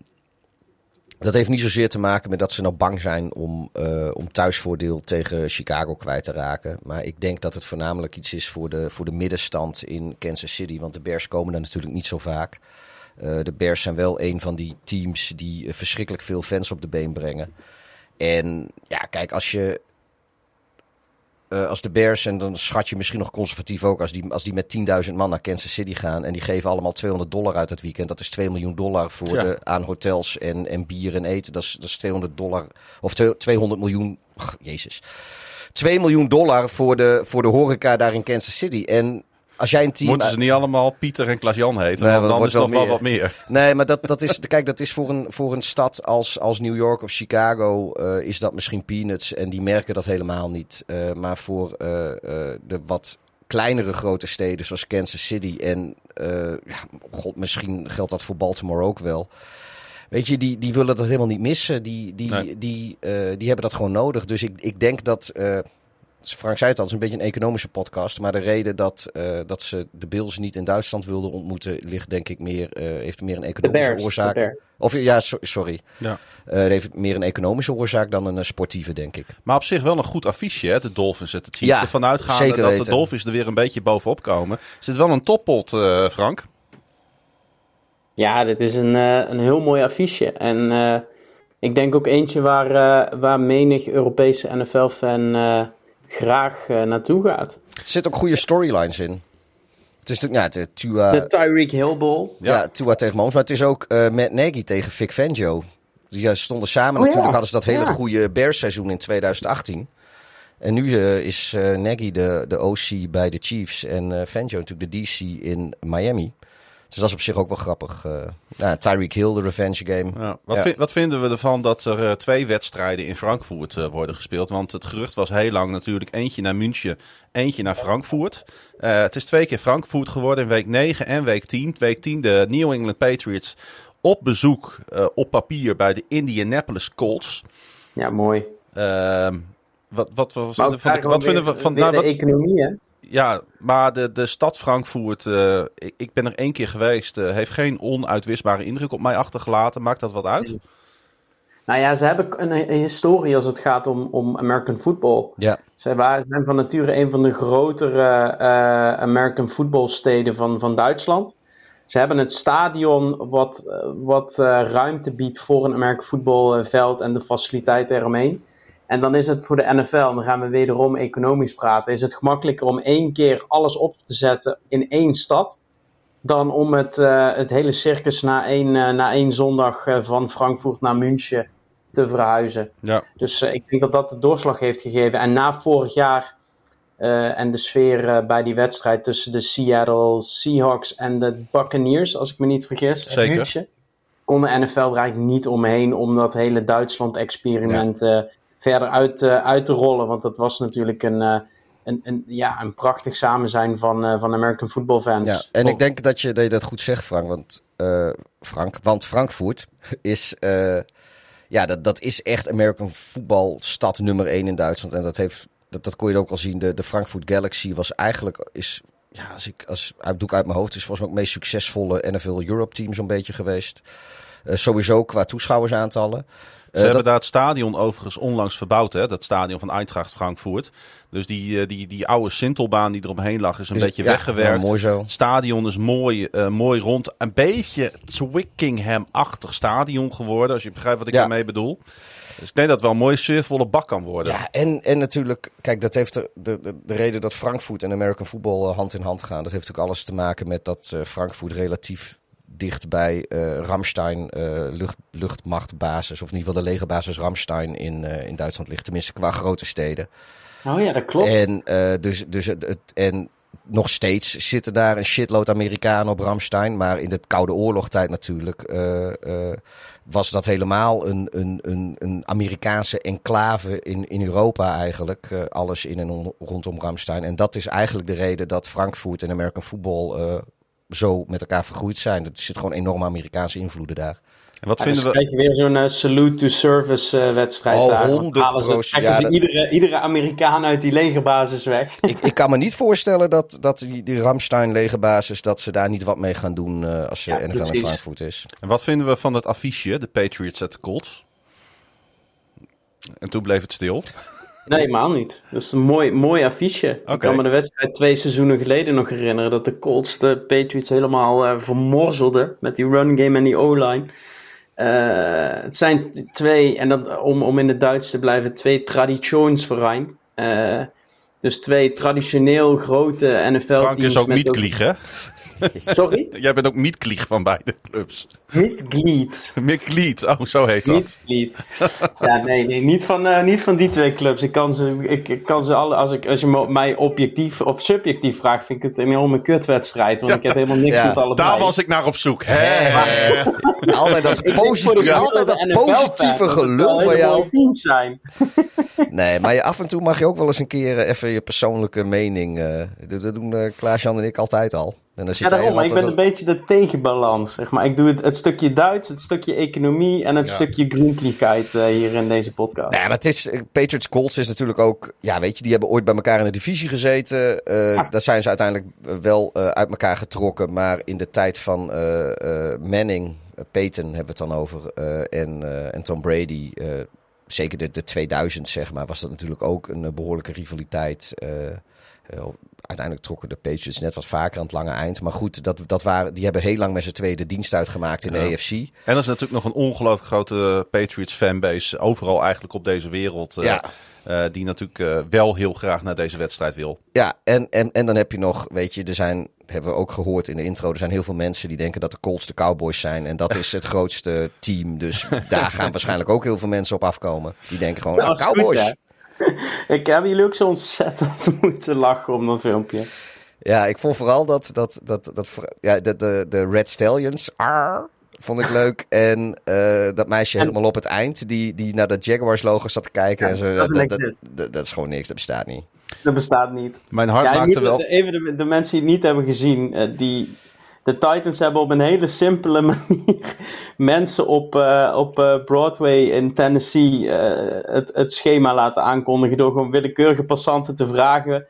dat heeft niet zozeer te maken met dat ze nou bang zijn om, om thuisvoordeel tegen Chicago kwijt te raken. Maar ik denk dat het voornamelijk iets is voor de, voor de middenstand in Kansas City. Want de Bears komen daar natuurlijk niet zo vaak. Eh, de Bears zijn wel een van die teams die eh, verschrikkelijk veel fans op de been brengen. En ja, kijk, als je. eh, als de Bears, en dan schat je misschien nog conservatief ook, als die, als die met 10.000 man naar Kansas City gaan en die geven allemaal 200 dollar uit het weekend, dat is 2 miljoen dollar voor Ja. de, aan hotels en, en bier en eten. Dat is, dat is 200 dollar, of twee- 200 miljoen, jezus. 2 miljoen dollar voor de, voor de horeca daar in Kansas City. En als jij een team... Moeten ze niet allemaal Pieter en Klaas-Jan heten? Nee, dan is het nog wel wat meer. Nee, maar dat, dat is, <laughs> kijk, dat is voor een, voor een stad als, als New York of Chicago eh, is dat misschien peanuts en die merken dat helemaal niet. Eh, maar voor eh, eh, de wat kleinere grote steden zoals Kansas City en eh, ja, god, misschien geldt dat voor Baltimore ook wel. Weet je, die, die willen dat helemaal niet missen. Die, die, Nee. die, eh, die hebben dat gewoon nodig. Dus ik, ik denk dat. eh, Frank zei het al, het is een beetje een economische podcast. Maar de reden dat, eh, dat ze de Bills niet in Duitsland wilden ontmoeten, ligt denk ik meer, eh, heeft meer een economische Bears. oorzaak. Of ja, so- sorry. Ja. Eh, het heeft meer een economische oorzaak dan een sportieve, denk ik. Maar op zich wel een goed affiche, hè? de Dolphins de Chiefs. Ja, Ervan uitgaande zeker dat de. Dolphins er weer een beetje bovenop komen. Zit wel een toppot, eh, Frank. Ja, dit is een, eh, een heel mooi affiche. En eh, ik denk ook eentje waar, waar menig Europese NFL-fan eh, graag eh, naartoe gaat. Er zitten ook goede storylines in. Het is natuurlijk, ja, het, Tua, De Tyreek Hill Bowl. ja. Tua tegen Mahomes, maar het is ook eh Matt Nagy tegen Vic Fangio. Die eh, stonden samen Oh ja, natuurlijk, hadden ze dat hele ja. goede Bears-seizoen in 2018. En nu eh, is eh Nagy de, de OC bij de Chiefs en eh Fangio natuurlijk de DC in Miami. Dus dat is op zich ook wel grappig. eh ja, Tyreek Hill, de revenge game. Ja. Wat, Ja. vind- wat vinden we ervan dat er eh, twee wedstrijden in Frankfurt eh, worden gespeeld? Want het gerucht was heel lang natuurlijk eentje naar München, eentje naar Frankfurt. Eh, het is twee keer Frankfurt geworden in week 9 en week 10. Week 10 de New England Patriots op bezoek eh, op papier bij de Indianapolis Colts. Ja, mooi. Ehm, wat, wat, wat, wat, van vinden we weer- van... weer nou, de wat- economie, hè? Ja, maar de, de stad Frankfurt, eh, ik, ik ben er één keer geweest, eh, heeft geen onuitwisbare indruk op mij achtergelaten. Maakt dat wat uit? Nou ja, ze hebben een, een historie als het gaat om, om American football. Ja, waren, zijn van nature een van de grotere eh, American footballsteden van, van Duitsland. Ze hebben het stadion wat, wat ruimte biedt voor een American voetbalveld en de faciliteiten eromheen. En dan is het voor de NFL, en dan gaan we wederom economisch praten, is het gemakkelijker om één keer alles op te zetten in één stad. Dan om het, eh, het hele circus na één, eh, na één zondag eh, van Frankfurt naar München te verhuizen. Ja. Dus ik denk dat dat de doorslag heeft gegeven. En na vorig jaar en de sfeer bij die wedstrijd tussen de Seattle Seahawks en de Buccaneers, als ik me niet vergis, Zeker. München, kon de NFL er eigenlijk niet omheen om dat hele Duitsland-experiment eh, verder uit, eh, uit te rollen. Want dat was natuurlijk een, eh, een, een, ja, een prachtig samen zijn van, eh, van American football fans. Ja, en ik denk dat je, dat je dat goed zegt, Frank. Want, Frank, want Frankfurt is, ja, dat, dat is echt American voetbalstad nummer 1 in Duitsland. En dat, heeft, dat, dat kon je ook al zien. De, de Frankfurt Galaxy was eigenlijk, is, ja, als ik, als, uit, doe ik uit mijn hoofd, is volgens mij ook het meest succesvolle NFL Europe team zo'n beetje geweest. Sowieso qua toeschouwersaantallen. Ze Eh, hebben dat- daar het stadion overigens onlangs verbouwd, hè? dat stadion van Eintracht Frankfurt. Dus die, eh, die, die oude Sintelbaan die eromheen lag is een Is- beetje ja, weggewerkt. ja, mooi zo. Het stadion is mooi, eh, mooi rond. Een beetje Twickenham-achtig stadion geworden, als je begrijpt wat ik Ja. daarmee bedoel. Dus ik denk dat het wel een mooie sfeervolle bak kan worden. Ja, en, en natuurlijk, kijk, dat heeft de, de, de, de reden dat Frankfurt en American football hand in hand gaan. Dat heeft natuurlijk alles te maken met dat Frankfurt relatief dicht bij eh Ramstein eh, lucht, luchtmachtbasis, of in ieder geval de legerbasis Ramstein in, eh, in Duitsland ligt. Tenminste, qua grote steden. Oh ja, dat klopt. En, dus, dus het, het- en nog steeds zitten daar een shitload Amerikanen op Ramstein. Maar in de Koude Oorlogtijd natuurlijk was dat helemaal een, een, een, een Amerikaanse enclave in, in Europa eigenlijk. alles in en on- rondom Ramstein. En dat is eigenlijk de reden dat Frankfurt en American football zo met elkaar vergroeid zijn. Er zit gewoon enorme Amerikaanse invloeden daar. En wat Ja, vinden dan we... krijg je weer zo'n eh, salute to service eh, wedstrijd Oh, daar. Dan 100 halen ze- procent. Ja, dat- iedere, iedere Amerikaan uit die legerbasis weg. ik, ik kan me niet voorstellen dat, dat die, die Ramstein legerbasis, dat ze daar niet wat mee gaan doen eh, als ze Ja, NFL in. Frankfurt is. En wat vinden we van het affiche, de Patriots at de Colts? En toen bleef het stil. Nee, helemaal niet. Dat is een mooi, mooi affiche. Ik kan me de wedstrijd twee seizoenen geleden nog herinneren. Dat de Colts de Patriots helemaal eh vermorzelden. Met die run game en die O-line. Eh, het zijn twee, en dat, om, om in het Duits te blijven, twee traditionsverein. Eh dus twee traditioneel grote NFL-teams. Frank is ook met Mietklieg, hè? <laughs> Sorry? Jij bent ook Mietklieg van beide clubs. Mietglied. Mietglied, oh zo heet dat. Niet, Ja, nee, nee niet, van, eh, niet van die twee clubs. Ik kan ze, ik, ik kan ze alle, als, ik, als je mij objectief of subjectief vraagt, vind ik het een enorme kutwedstrijd. Want ik heb helemaal niks Ja, met allebei. Daar was ik naar op zoek. Hè? <laughs> Altijd dat, positieve, altijd dat positieve gelul van jou. zijn. <laughs> Nee, maar je, af en toe mag je ook wel eens een keer eh, even je persoonlijke mening. eh, dat, doen eh, Klaas-Jan en ik altijd al. En dan zit Ja, daarom. Maar ik ben een beetje de tegenbalans. Zeg maar. Ik doe het, het stukje Duits, het stukje economie en het Ja. stukje groenkliefheid eh, hier in deze podcast. Nee, maar het is, eh, Patriots Colts is natuurlijk ook, ja weet je, die hebben ooit bij elkaar in de divisie gezeten. Ja. Daar zijn ze uiteindelijk wel uit elkaar getrokken. Maar in de tijd van Manning, Peyton hebben we het dan over, en, en Tom Brady, zeker de, de 2000 zeg maar, was dat natuurlijk ook een eh, behoorlijke rivaliteit. Eh, eh, uiteindelijk trokken de Patriots net wat vaker aan het lange eind. Maar goed, dat, dat waren, die hebben heel lang met z'n tweeën de dienst uitgemaakt in Ja. de AFC. En er is natuurlijk nog een ongelooflijk grote Patriots fanbase. Overal eigenlijk op deze wereld. eh, Ja. eh, die natuurlijk eh, wel heel graag naar deze wedstrijd wil. Ja, en, en, en dan heb je nog, weet je, er zijn, hebben we ook gehoord in de intro, er zijn heel veel mensen die denken dat de Colts de Cowboys zijn. En dat is het grootste team. Dus <laughs> daar gaan waarschijnlijk ook heel veel mensen op afkomen. Die denken gewoon, Nou, ah, goed, Cowboys. <laughs> Ik heb jullie ook zo ontzettend <laughs> moeten lachen om dat filmpje. Ja, ik vond vooral dat, dat, dat, dat, ja, de, de, de Red Stallions, arr, vond ik leuk. En eh, dat meisje En- helemaal op het eind, die, die naar dat Jaguars logo zat te kijken. Ja, en zo, dat dat, is dat, niks. dat, dat is gewoon niks, dat bestaat niet. Dat bestaat niet. Mijn hart Ja, maakte niet- wel... Even de, de mensen die het niet hebben gezien. eh, die, de Titans hebben op een hele simpele <laughs> manier mensen op, eh, op eh, Broadway in Tennessee eh, het, het schema laten aankondigen. Door gewoon willekeurige passanten te vragen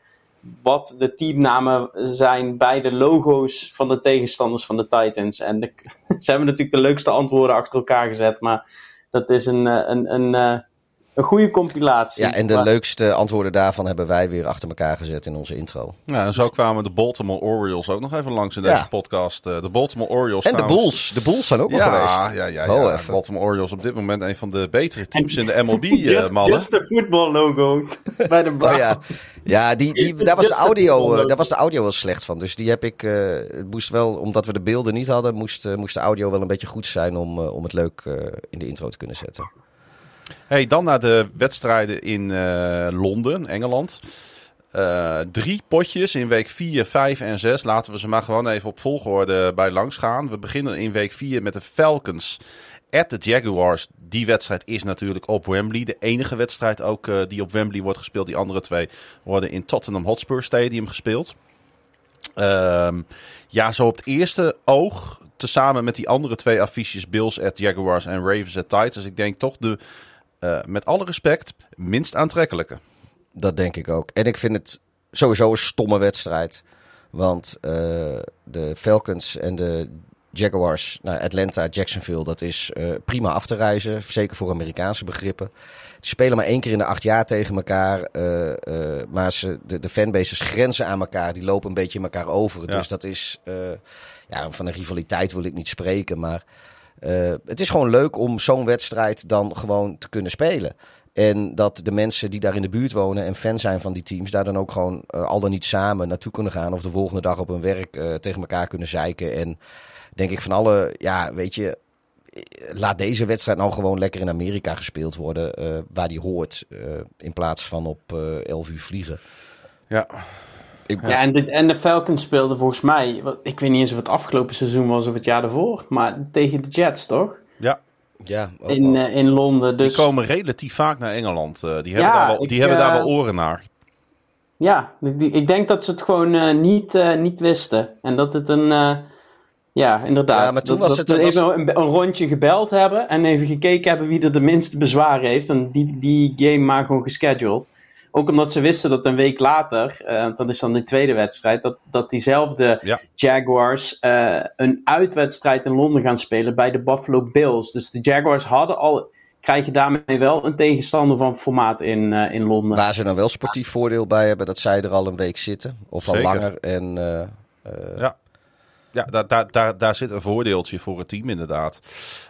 wat de teamnamen zijn bij de logo's van de tegenstanders van de Titans. En <laughs> ze hebben natuurlijk de leukste antwoorden achter elkaar gezet. Maar dat is een, een, een, een goede compilatie. Ja, en de Maar- leukste antwoorden daarvan hebben wij weer achter elkaar gezet in onze intro. Ja, en zo kwamen de Baltimore Orioles ook nog even langs in Ja. deze podcast. Eh, de Baltimore Orioles En de Bulls. De Bulls zijn ook nog Ja, geweest. ja, ja, ja. even. Baltimore Orioles op dit moment een van de betere teams in de MLB, Just, eh mannen. just the football logo bij de Browns. Oh ja, ja die, die, daar, was de Just audio, eh, daar was de audio wel slecht van. Dus die heb ik. eh, het moest wel, omdat we de beelden niet hadden, moest, moest de audio wel een beetje goed zijn om, om het leuk eh, in de intro te kunnen zetten. Hey, dan naar de wedstrijden in eh, Londen, Engeland. Eh, drie potjes in week 4, 5 en 6. Laten we ze maar gewoon even op volgorde bij langs gaan. We beginnen in week 4 met de Falcons at de Jaguars. Die wedstrijd is natuurlijk op Wembley. De enige wedstrijd ook eh, die op Wembley wordt gespeeld. Die andere twee worden in Tottenham Hotspur Stadium gespeeld. Ehm, ja, zo op het eerste oog, tezamen met die andere twee affiches, Bills at Jaguars en Ravens at Titans. Ik denk toch de, eh, met alle respect, minst aantrekkelijke. Dat denk ik ook. En ik vind het sowieso een stomme wedstrijd. Want eh, de Falcons en de Jaguars, nou, Atlanta, Jacksonville, dat is eh, prima af te reizen. Zeker voor Amerikaanse begrippen. Die spelen maar één keer in de acht jaar tegen elkaar. maar ze, de, de fanbases grenzen aan elkaar. Die lopen een beetje in elkaar over. Ja. Dus dat is, ja, van een rivaliteit wil ik niet spreken. Maar eh, het is gewoon leuk om zo'n wedstrijd dan gewoon te kunnen spelen. En dat de mensen die daar in de buurt wonen en fan zijn van die teams, daar dan ook gewoon eh, al dan niet samen naartoe kunnen gaan. Of de volgende dag op hun werk eh, tegen elkaar kunnen zeiken. En denk ik van alle, ja, weet je, laat deze wedstrijd nou gewoon lekker in Amerika gespeeld worden. waar die hoort. in plaats van op eh 11 uur vliegen. Ja, Ik, Ja, en de, en de Falcons speelden volgens mij, wat- ik weet niet eens of het afgelopen seizoen was of het jaar daarvoor, maar tegen de Jets toch? ja. ja, ook In, eh, in Londen. Dus die komen relatief vaak naar Engeland. Eh, die hebben, Ja, daar, wel, ik, die hebben daar eh, wel oren naar. ja, die- ik denk dat ze het gewoon eh, niet, eh, niet wisten. En dat het een, eh, ja, inderdaad. Ja, maar toen dat, was dat het- we was- even een, een rondje gebeld hebben en even gekeken hebben wie er de minste bezwaren heeft. En die, die game maar gewoon gescheduled. Ook omdat ze wisten dat een week later, eh, dat is dan de tweede wedstrijd, dat, dat diezelfde Ja. Jaguars eh, een uitwedstrijd in Londen gaan spelen bij de Buffalo Bills. Dus de Jaguars hadden al, krijgen daarmee wel een tegenstander van formaat in, eh, in Londen. Waar ze dan wel sportief voordeel bij hebben, dat zij er al een week zitten. Of al Zeker. langer. En Ja. Ja, daar, daar, daar, daar zit een voordeeltje voor het team inderdaad.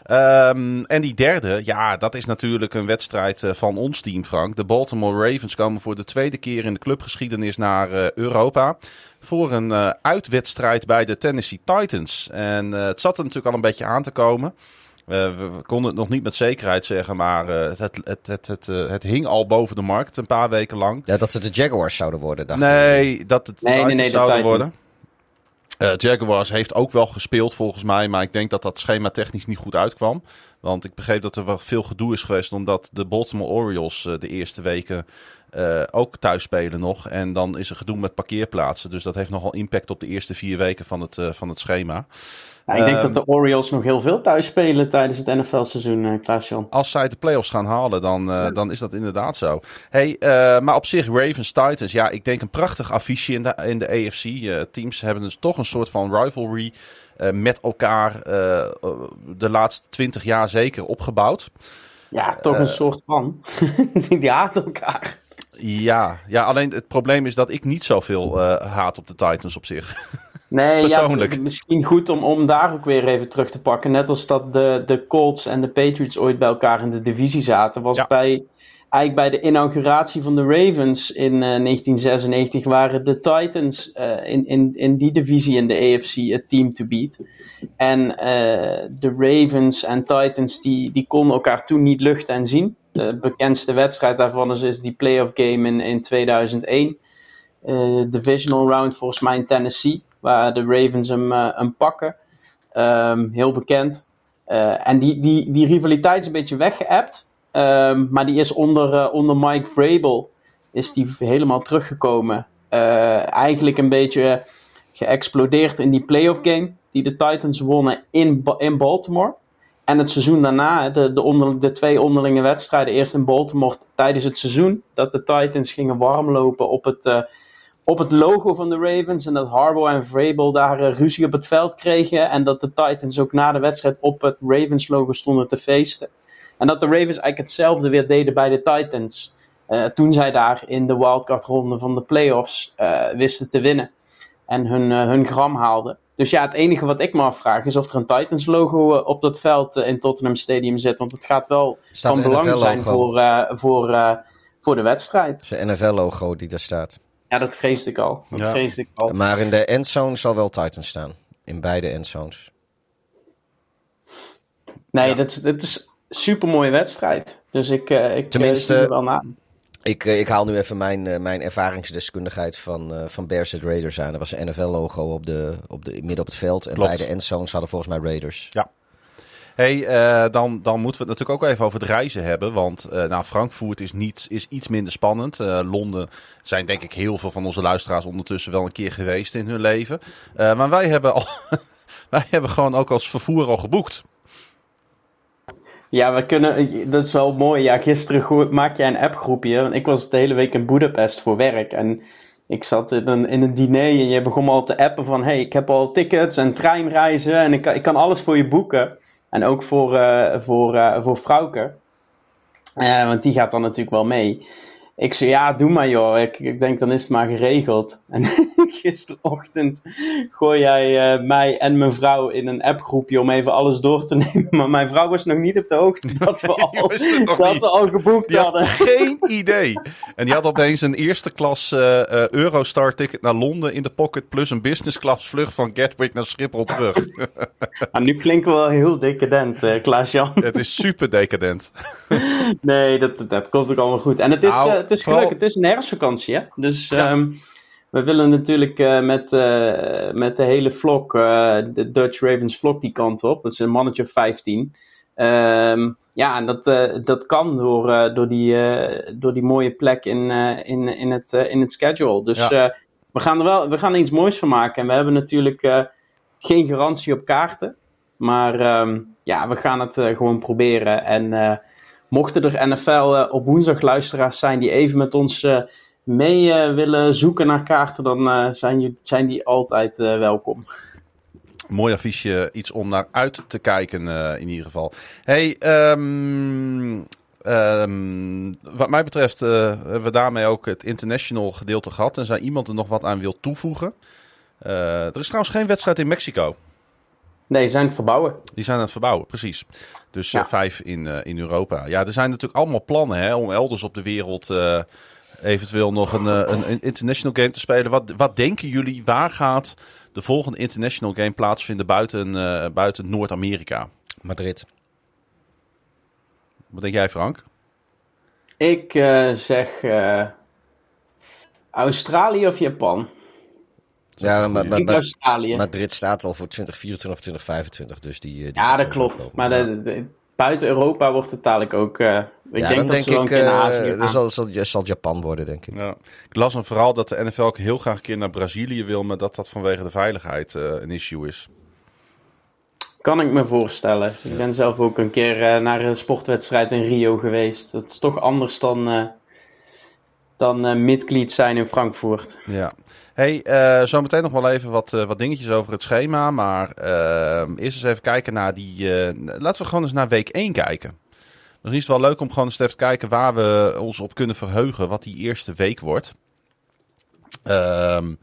Ehm, en die derde, ja, dat is natuurlijk een wedstrijd eh, van ons team, Frank. De Baltimore Ravens komen voor de tweede keer in de clubgeschiedenis naar eh, Europa. Voor een eh, uitwedstrijd bij de Tennessee Titans. En eh, het zat er natuurlijk al een beetje aan te komen. Eh, we, we konden het nog niet met zekerheid zeggen, maar eh, het, het, het, het, het, het hing al boven de markt een paar weken lang. ja, dat het de Jaguars zouden worden, dacht ik. Nee, dat het Nee, nee, Titans nee, de zouden worden. Eh, Jaguars heeft ook wel gespeeld volgens mij, maar ik denk dat dat schema technisch niet goed uitkwam. Want ik begreep dat er wel veel gedoe is geweest omdat de Baltimore Orioles eh, de eerste weken eh, ook thuis spelen nog. En dan is er gedoe met parkeerplaatsen. Dus dat heeft nogal impact op de eerste vier weken van het, eh, van het schema. Ja, ik denk Ehm, dat de Orioles nog heel veel thuis spelen tijdens het NFL-seizoen, eh Klaas-Jan. Als zij de playoffs gaan halen, dan, eh, dan is dat inderdaad zo. Hey, eh, maar op zich, Ravens Titans, ja, ik denk een prachtig affiche in de, in de AFC. Eh, teams hebben dus toch een soort van rivalry eh, met elkaar eh, eh, de laatste twintig jaar zeker opgebouwd. Ja, toch een eh, soort van. <laughs> Die haten elkaar. Ja, ja, alleen het probleem is dat ik niet zoveel eh, haat op de Titans op zich. <laughs> Nee, Persoonlijk. Ja, misschien goed om, om daar ook weer even terug te pakken. Net als dat de, de Colts en de Patriots ooit bij elkaar in de divisie zaten. Was Ja. bij, eigenlijk bij de inauguratie van de Ravens in eh, 1996 waren de Titans eh, in, in, in die divisie in de AFC het team to beat. En eh, de Ravens en Titans die, die konden elkaar toen niet luchten en zien. De bekendste wedstrijd daarvan is, is die playoff game in, in 2001. Eh, divisional round volgens mij Tennessee, waar de Ravens hem, eh, hem pakken. Ehm, heel bekend. Eh, en die, die, die rivaliteit is een beetje weggeëpt. Ehm, maar die is onder, eh, onder Mike Vrabel is die helemaal teruggekomen. Eh, eigenlijk een beetje geëxplodeerd in die playoff game die de Titans wonnen in, in Baltimore. En het seizoen daarna, de, de, onder, de twee onderlinge wedstrijden, eerst in Baltimore tijdens het seizoen, dat de Titans gingen warmlopen op het, eh, op het logo van de Ravens. En dat Harbaugh en Vrabel daar ruzie op het veld kregen. En dat de Titans ook na de wedstrijd op het Ravens logo stonden te feesten. En dat de Ravens eigenlijk hetzelfde weer deden bij de Titans. eh, toen zij daar in de wildcard ronde van de playoffs eh, wisten te winnen. En hun, eh, hun gram haalden. Dus ja, het enige wat ik me afvraag is of er een Titans logo op dat veld in Tottenham Stadium zit. Want het gaat wel Staat van een belang zijn voor, eh, voor, eh, voor de wedstrijd. Zijn NFL-logo die daar staat. Ja, dat vreesde ik al. Dat Ja. ik al. Maar in de endzone zal wel Titan staan. In beide endzones. Nee, Ja. dat, is- dat is een super mooie wedstrijd. Dus ik, eh ik Tenminste- eh, zie er wel na. Ik, eh, ik haal nu even mijn, mijn ervaringsdeskundigheid van, eh van Bears at Raiders aan. Er was een NFL-logo op de, op de, midden op het veld. En Klopt. beide endzones hadden volgens mij Raiders. Hey, eh, dan, dan moeten we het natuurlijk ook even over het reizen hebben. Want eh nou, Frankfurt is, niet, is iets minder spannend. Eh, Londen zijn denk ik heel veel van onze luisteraars ondertussen wel een keer geweest in hun leven. Eh, maar wij hebben, al, <laughs> wij hebben gewoon ook als vervoer al geboekt. Ja, we kunnen, dat is wel mooi. Ja, gisteren maak jij een appgroepje. Want ik was de hele week in Budapest voor werk. En ik zat in een, in een diner en je begon al te appen van... hey, ik heb al tickets en treinreizen en ik, kan- ik kan alles voor je boeken. En ook voor, eh voor, eh voor Frauke. Eh, want die gaat dan natuurlijk wel mee. Ik zei, ja, doe maar joh. Ik, ik denk, dan is het maar geregeld. En <laughs> gisterochtend gooi jij eh, mij en mijn vrouw in een appgroepje om even alles door te <laughs> nemen. Maar mijn vrouw was nog niet op de hoogte dat we al, dat niet. we al geboekt Die had hadden. geen idee. En die had opeens een eerste klas eh, eh, Eurostar ticket naar Londen in de pocket. Plus een business class vlucht van Gatwick naar Schiphol terug. <laughs> Maar nu klinken we wel heel decadent, eh Klaas-Jan. het is super decadent. Nee, dat, dat komt ook allemaal goed. En het is, Nou, het is vooral- leuk, het is een herfstvakantie, hè? Dus Ja. ehm, we willen natuurlijk eh, met, eh, met de hele vlog, eh, de Dutch Ravens vlog, die kant op. Dat is een mannetje of 15. Ehm, ja, en dat, dat kan door, door, die, door die mooie plek in, in, in, het, in het schedule. Dus Ja. we, gaan er wel, we gaan er iets moois van maken. En we hebben natuurlijk geen garantie op kaarten. Maar ehm, ja, we gaan het gewoon proberen. En mochten er NFL eh, op woensdag luisteraars zijn die even met ons eh, mee eh, willen zoeken naar kaarten, dan zijn, zijn die altijd welkom. Mooi affiche, iets om naar uit te kijken in ieder geval. Hey, ehm, ehm, wat mij betreft hebben we daarmee ook het international gedeelte gehad. En zijn iemand er nog wat aan wil toevoegen? Er is trouwens geen wedstrijd in Mexico. Nee, ze zijn het verbouwen. Die zijn aan het verbouwen, precies. Dus Ja. eh, vijf in, eh, in Europa. Ja, er zijn natuurlijk allemaal plannen hè, om elders op de wereld eh, eventueel nog een, een, een international game te spelen. Wat, wat denken jullie, waar gaat de volgende international game plaatsvinden buiten, eh, buiten Noord-Amerika? Madrid. Wat denk jij, Frank? Ik eh, zeg eh, Australië of Japan. Ja, maar, maar, Australië. Madrid staat al voor 2024 of 2025. Dus die, eh, die ja, dat klopt. komen. Maar de, de- buiten Europa wordt het dadelijk ook. eh, ik ja, denk dan dat denk ze ik, dan gaan. zal, zal, zal Japan worden, denk ik. Ja. Ik las een verhaal dat de NFL ook heel graag een keer naar Brazilië wil, maar dat dat vanwege de veiligheid een issue is. Kan ik me voorstellen. Ik ben zelf ook een keer naar een sportwedstrijd in Rio geweest. Dat is toch anders dan, eh dan midglied zijn in Frankfurt. Ja. Hey, eh zometeen nog wel even wat, eh, wat dingetjes over het schema. Maar eh, eerst eens even kijken naar die. laten we gewoon eens naar week 1 kijken. Misschien is het wel leuk om gewoon eens even te kijken waar we ons op kunnen verheugen. Wat die eerste week wordt. Ehm,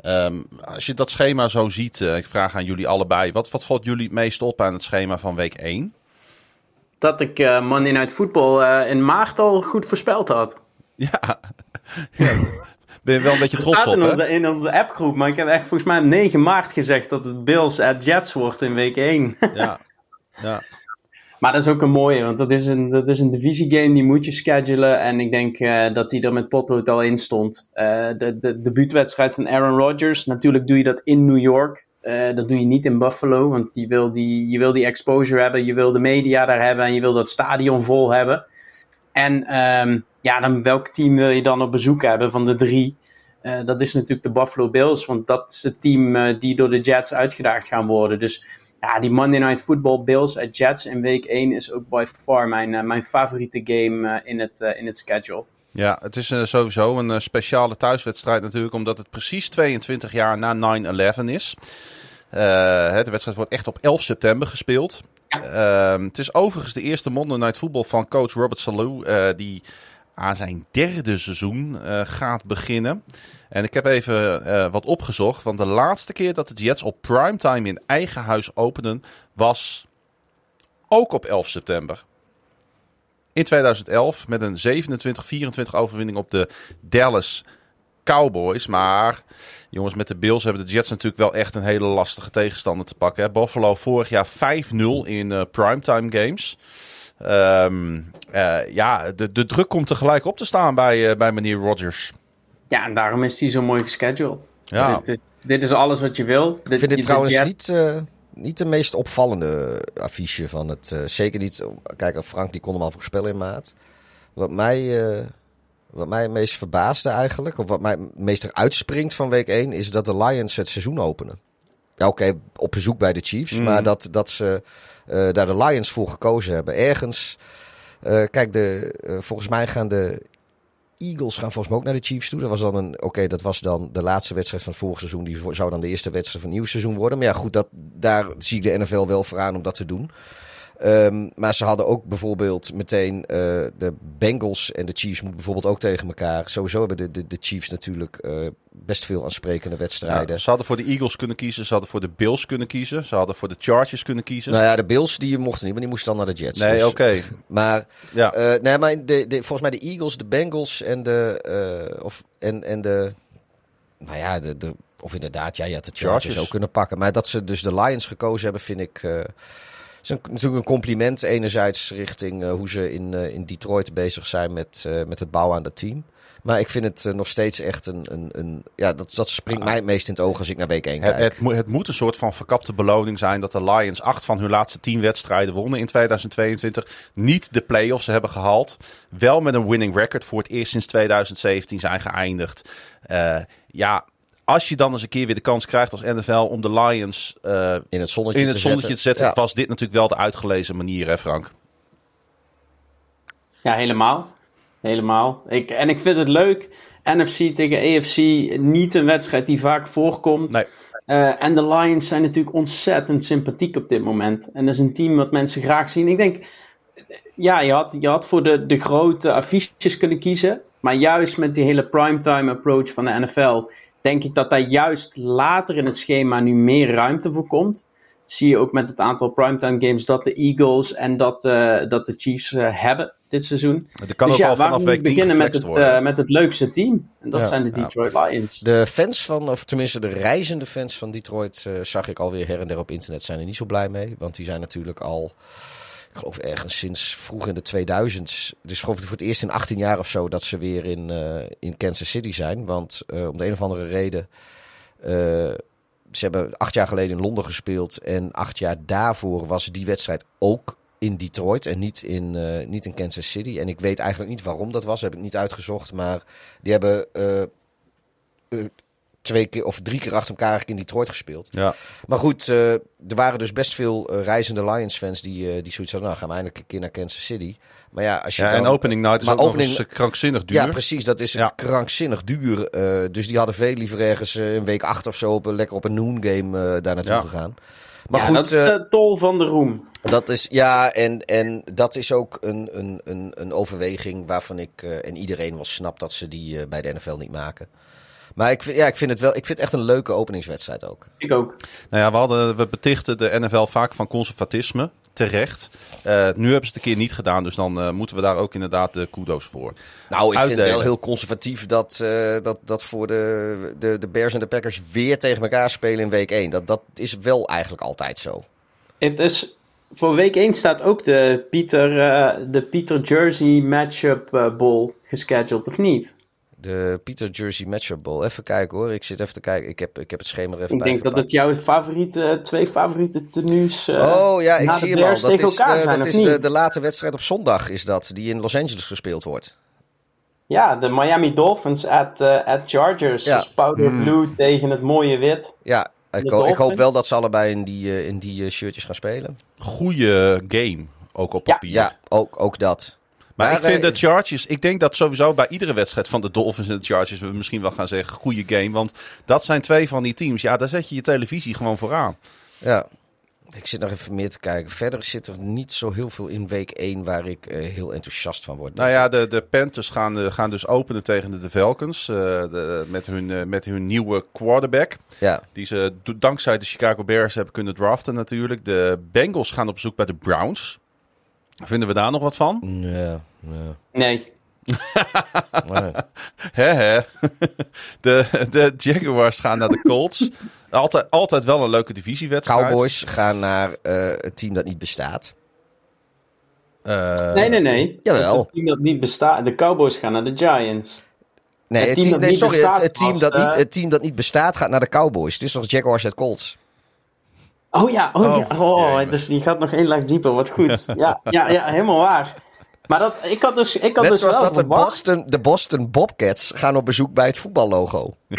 ehm, als je dat schema zo ziet, ik vraag aan jullie allebei. Wat, wat valt jullie het meest op aan het schema van week 1? Dat ik Monday Night Football in maart al goed voorspeld had. Ja. ja. <laughs> Ben je wel een beetje trots op, in onze, in onze appgroep, maar ik heb echt volgens mij op 9 maart gezegd dat het Bills at Jets wordt in week 1. Ja. ja. Maar dat is ook een mooie, want dat is een, dat is een divisiegame, die moet je schedulen. En ik denk eh, dat die er met potlood al in stond. Eh, de, de debuutwedstrijd van Aaron Rodgers, natuurlijk doe je dat in New York. Eh, dat doe je niet in Buffalo, want je wil, die, je wil die exposure hebben, je wil de media daar hebben en je wil dat stadion vol hebben. En ehm, ja, dan welk team wil je dan op bezoek hebben van de drie? Eh, dat is natuurlijk de Buffalo Bills, want dat is het team eh, die door de Jets uitgedaagd gaan worden. Dus ja, die Monday Night Football Bills at Jets in week 1 is ook by far mijn, eh, mijn favoriete game in, het, in het schedule. Ja, het is sowieso een speciale thuiswedstrijd natuurlijk, omdat het precies 22 jaar na 9-11 is. Hè, de wedstrijd wordt echt op 11 september gespeeld. Ehm, het is overigens de eerste Monday Night Football van coach Robert Salou, die aan zijn derde seizoen eh, gaat beginnen. En ik heb even eh, wat opgezocht, want de laatste keer dat de Jets op primetime in eigen huis openden was ook op 11 september. In 2011 met een 27-24 overwinning op de Dallas Cowboys. Maar jongens, met de Bills hebben de Jets natuurlijk wel echt een hele lastige tegenstander te pakken. Buffalo vorig jaar 5-0 in uh, primetime games. Um, uh, ja, de, de druk komt tegelijk op te staan bij, uh, bij meneer Rodgers. Ja, en daarom is hij zo mooi gescheduled. Ja. Dit, dit, dit, is alles wat je wil. Ik vind dit trouwens niet, uh, niet de meest opvallende affiche van het. zeker niet. Kijk, Frank die kon hem al voorspellen in maat. Wat mij wat mij het meest verbaasde eigenlijk, of wat mij het meest eruit springt van week 1, is dat de Lions het seizoen openen. Ja, oké, okay, op bezoek bij de Chiefs, mm. maar dat, dat ze uh, daar de Lions voor gekozen hebben. Ergens, uh, kijk, de, uh, volgens mij gaan de Eagles gaan volgens mij ook naar de Chiefs toe. Dat was dan een, oké, dat was dan de laatste wedstrijd van het vorige seizoen. Die zou dan de eerste wedstrijd van het nieuwe seizoen worden. Maar ja, goed, dat, daar zie ik de NFL wel voor aan om dat te doen. Um, maar ze hadden ook bijvoorbeeld meteen uh, de Bengals en de Chiefs moeten bijvoorbeeld ook tegen elkaar. Sowieso hebben de, de, de Chiefs natuurlijk uh, best veel aansprekende wedstrijden. Ja, ze hadden voor de Eagles kunnen kiezen, ze hadden voor de Bills kunnen kiezen, ze hadden voor de Chargers kunnen kiezen. Nou ja, de Bills die mochten niet, maar die moesten dan naar de Jets. Nee, dus, oké. Okay. <laughs> Maar, ja. uh, nee, maar de, de, volgens mij de Eagles, de Bengals en de, of, en, en de, nou ja, de, de, of inderdaad, ja, je had de Chargers, Chargers ook kunnen pakken. Maar dat ze dus de Lions gekozen hebben, vind ik is een, natuurlijk een compliment enerzijds richting uh, hoe ze in, uh, in Detroit bezig zijn met, uh, met het bouwen aan dat team. Maar ik vind het nog steeds echt een, een, een ja, dat, dat springt mij het meest in het oog als ik naar week 1 het, kijk. Het, het, moet een soort van verkapte beloning zijn dat de Lions acht van hun laatste tien wedstrijden wonnen in 2022. Niet de play-offs hebben gehaald. Wel met een winning record voor het eerst sinds 2017 zijn geëindigd. ja, als je dan eens een keer weer de kans krijgt als NFL om de Lions uh, in het zonnetje, in het te, zonnetje zetten. te zetten, Ja. was dit natuurlijk wel de uitgelezen manier, hè Frank? Ja, helemaal. Helemaal. Ik, en ik vind het leuk. NFC tegen AFC, niet een wedstrijd die vaak voorkomt. Nee. Uh, en de Lions zijn natuurlijk ontzettend sympathiek op dit moment. En dat is een team wat mensen graag zien. Ik denk, ja, je had, je had voor de, de grote affiches kunnen kiezen. Maar juist met die hele primetime approach van de NFL denk ik dat daar juist later in het schema nu meer ruimte voor komt. Dat zie je ook met het aantal primetime games dat de Eagles en dat, uh, dat de Chiefs uh, hebben dit seizoen. Dat kan dus ook ja, al vanaf week 10 beginnen met het, uh, met het leukste team. En dat Ja, zijn de ja. Detroit Lions. De fans van, of tenminste de reizende fans van Detroit, uh, zag ik alweer her en der op internet, zijn er niet zo blij mee. Want die zijn natuurlijk al, ik geloof ergens sinds vroeg in de 2000s, dus geloof ik voor het eerst in 18 jaar of zo, dat ze weer in, uh, in Kansas City zijn. Want uh, om de een of andere reden, uh, ze hebben acht jaar geleden in Londen gespeeld en acht jaar daarvoor was die wedstrijd ook in Detroit en niet in, niet in Kansas City. En ik weet eigenlijk niet waarom dat was, heb ik niet uitgezocht. Maar die hebben twee keer of drie keer achter elkaar eigenlijk in Detroit gespeeld. Ja. Maar goed, uh, er waren dus best veel uh, reizende Lions-fans die, uh, die zoiets hadden. Nou, gaan we eindelijk een keer naar Kansas City. Maar ja, als je Ja, dan, en opening night is maar ook opening- nog eens eh, krankzinnig duur. Ja, precies. Dat is Ja. krankzinnig duur. Uh, dus die hadden veel liever ergens uh, een week acht of zo op, lekker op een noon game uh, daar naartoe Ja. gegaan. Maar ja, goed, dat is eh, de tol van de roem. dat is, ja, en, en dat is ook een, een, een, een overweging waarvan ik eh, en iedereen wel snapt dat ze die eh, bij de NFL niet maken. Maar ik vind, ja, ik vind het wel, ik vind het echt een leuke openingswedstrijd ook. Ik ook. Nou ja, we, hadden, we betichten de NFL vaak van conservatisme. Terecht. Eh, nu hebben ze het een keer niet gedaan, dus dan eh, moeten we daar ook inderdaad de kudo's voor. Nou, ik vind het wel heel conservatief dat, eh, dat, dat voor de, de, de Bears en de Packers weer tegen elkaar spelen in week 1. Dat, dat is wel eigenlijk altijd zo. Het is, voor week 1 staat ook de Peter, eh, de Peter Jersey Matchup Bowl gescheduled, of niet? De Peter Jersey Matchup Bowl. Even kijken hoor. Ik zit even te kijken. Ik heb, ik heb het schema er even Ik bij denk dat het jouw favoriete, twee favoriete tenues eh, Oh ja, ik zie hem al. Dat is, de, zijn, dat is de, de late wedstrijd op zondag is dat. Die in Los Angeles gespeeld wordt. Ja, de Miami Dolphins at, eh, at Chargers. Ja. Dus powder Hmm. blue tegen het mooie wit. Ja, ik, De ho- ik hoop wel dat ze allebei in die, eh, in die eh, shirtjes gaan spelen. Goede game, ook op Ja. papier. Ja, ook, ook dat. Maar, Maar, ik vind eh, de Chargers, ik denk dat sowieso bij iedere wedstrijd van de Dolphins en de Chargers we misschien wel gaan zeggen, goede game. Want dat zijn twee van die teams. Ja, daar zet je je televisie gewoon vooraan. Ja. Ik zit nog even meer te kijken. Verder zit er niet zo heel veel in week 1 waar ik eh, heel enthousiast van word. Nou ja, de, de Panthers gaan, eh, gaan dus openen tegen de, de Falcons. eh, de- met, hun, met hun nieuwe quarterback. Ja, Die ze dankzij de Chicago Bears hebben kunnen draften natuurlijk. De Bengals gaan op bezoek bij de Browns. Vinden we daar nog wat van? ja, ja. Nee. <laughs> Hè. <laughs> De, de Jaguars gaan naar de Colts. Altijd, altijd wel een leuke divisiewedstrijd. Cowboys gaan naar eh, het team dat niet bestaat. Eh, Nee, nee, nee. Jawel. Het team dat niet bestaat. De Cowboys gaan naar de Giants. Nee, Het het team nee sorry, het, bestaat het team dat niet, eh, het team dat niet bestaat gaat naar de Cowboys. Het is toch Jaguars en Colts? Oh ja, oh, Oh, ja. Oh, jee, dus die gaat nog één laag dieper. Wat goed. Ja, ja, ja helemaal waar. Maar dat, ik had dus, ik had Net dus zoals wel dat de verwacht- Boston, de Boston Bobcats gaan op bezoek bij het voetballogo. <laughs>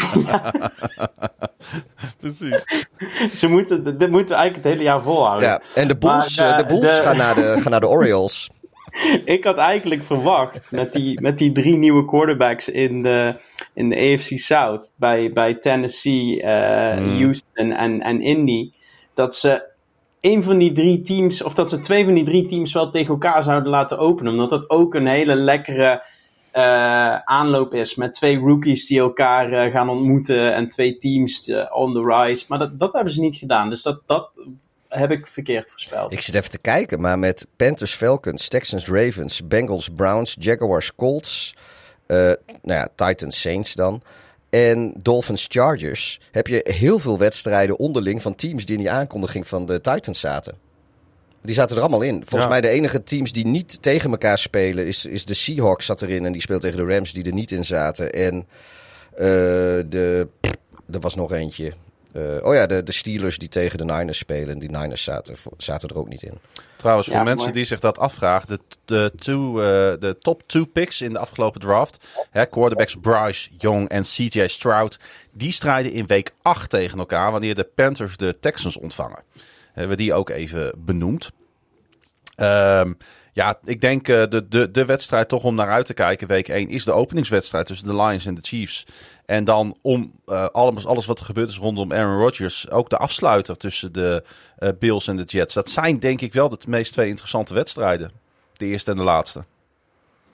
Precies. <laughs> Ze moeten, dit moeten we eigenlijk het hele jaar volhouden. Ja, en de Bulls, Maar, eh, de eh, Bulls de- gaan, naar de, gaan naar de Orioles. <laughs> Ik had eigenlijk verwacht met die, met die drie nieuwe quarterbacks in de, in de AFC South bij, bij Tennessee, eh, Hmm. Houston en, en Indy, dat ze een van die drie teams, of dat ze twee van die drie teams wel tegen elkaar zouden laten openen. Omdat dat ook een hele lekkere eh, aanloop is met twee rookies die elkaar eh, gaan ontmoeten en twee teams eh, on the rise. Maar dat, dat hebben ze niet gedaan, dus dat, dat heb ik verkeerd voorspeld. Ik zit even te kijken, maar met Panthers, Falcons, Texans, Ravens, Bengals, Browns, Jaguars, Colts, nou ja, Titans, Saints dan. En Dolphins, Chargers. Heb je heel veel wedstrijden onderling van teams die in die aankondiging van de Titans zaten. Die zaten er allemaal in. Volgens Ja. mij de enige teams die niet tegen elkaar spelen is, is de Seahawks zat erin. En die speelt tegen de Rams die er niet in zaten. En eh, de, er was nog eentje. Eh, oh ja, de, de Steelers die tegen de Niners spelen. Die Niners zaten, zaten er ook niet in. Trouwens, voor Ja, mensen die zich dat afvragen, de, de, two, eh, de top two picks in de afgelopen draft, hè, quarterbacks Bryce Young en CJ Stroud, die strijden in week 8 tegen elkaar wanneer de Panthers de Texans ontvangen. Hebben we die ook even benoemd. Ehm, ja, ik denk eh, de, de, de wedstrijd toch om naar uit te kijken, week 1, is de openingswedstrijd tussen de Lions en de Chiefs. En dan om eh, alles, alles wat er gebeurd is rondom Aaron Rodgers, ook de afsluiter tussen de eh, Bills en de Jets. Dat zijn denk ik wel de meest twee interessante wedstrijden. De eerste en de laatste.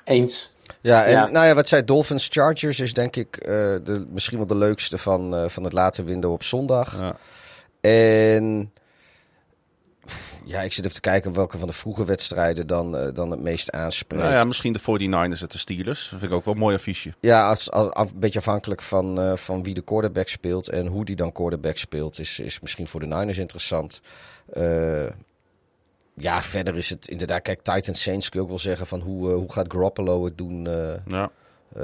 Eens. Ja, en Ja. nou ja, wat zei Dolphins Chargers is denk ik eh, de, misschien wel de leukste van, eh, van het late window op zondag. Ja. En ja, ik zit even te kijken welke van de vroege wedstrijden dan, eh, dan het meest aanspreekt. Nou ja, misschien de 49ers en de Steelers. Dat vind ik ook wel een mooi affiche. Ja, als, als, een beetje afhankelijk van, eh, van wie de quarterback speelt en hoe die dan quarterback speelt, is, is misschien voor de Niners interessant. Eh, ja, verder is het inderdaad, kijk, Titans Saints kun je ook wel zeggen van hoe, hoe gaat Garoppolo het doen Ja. Eh,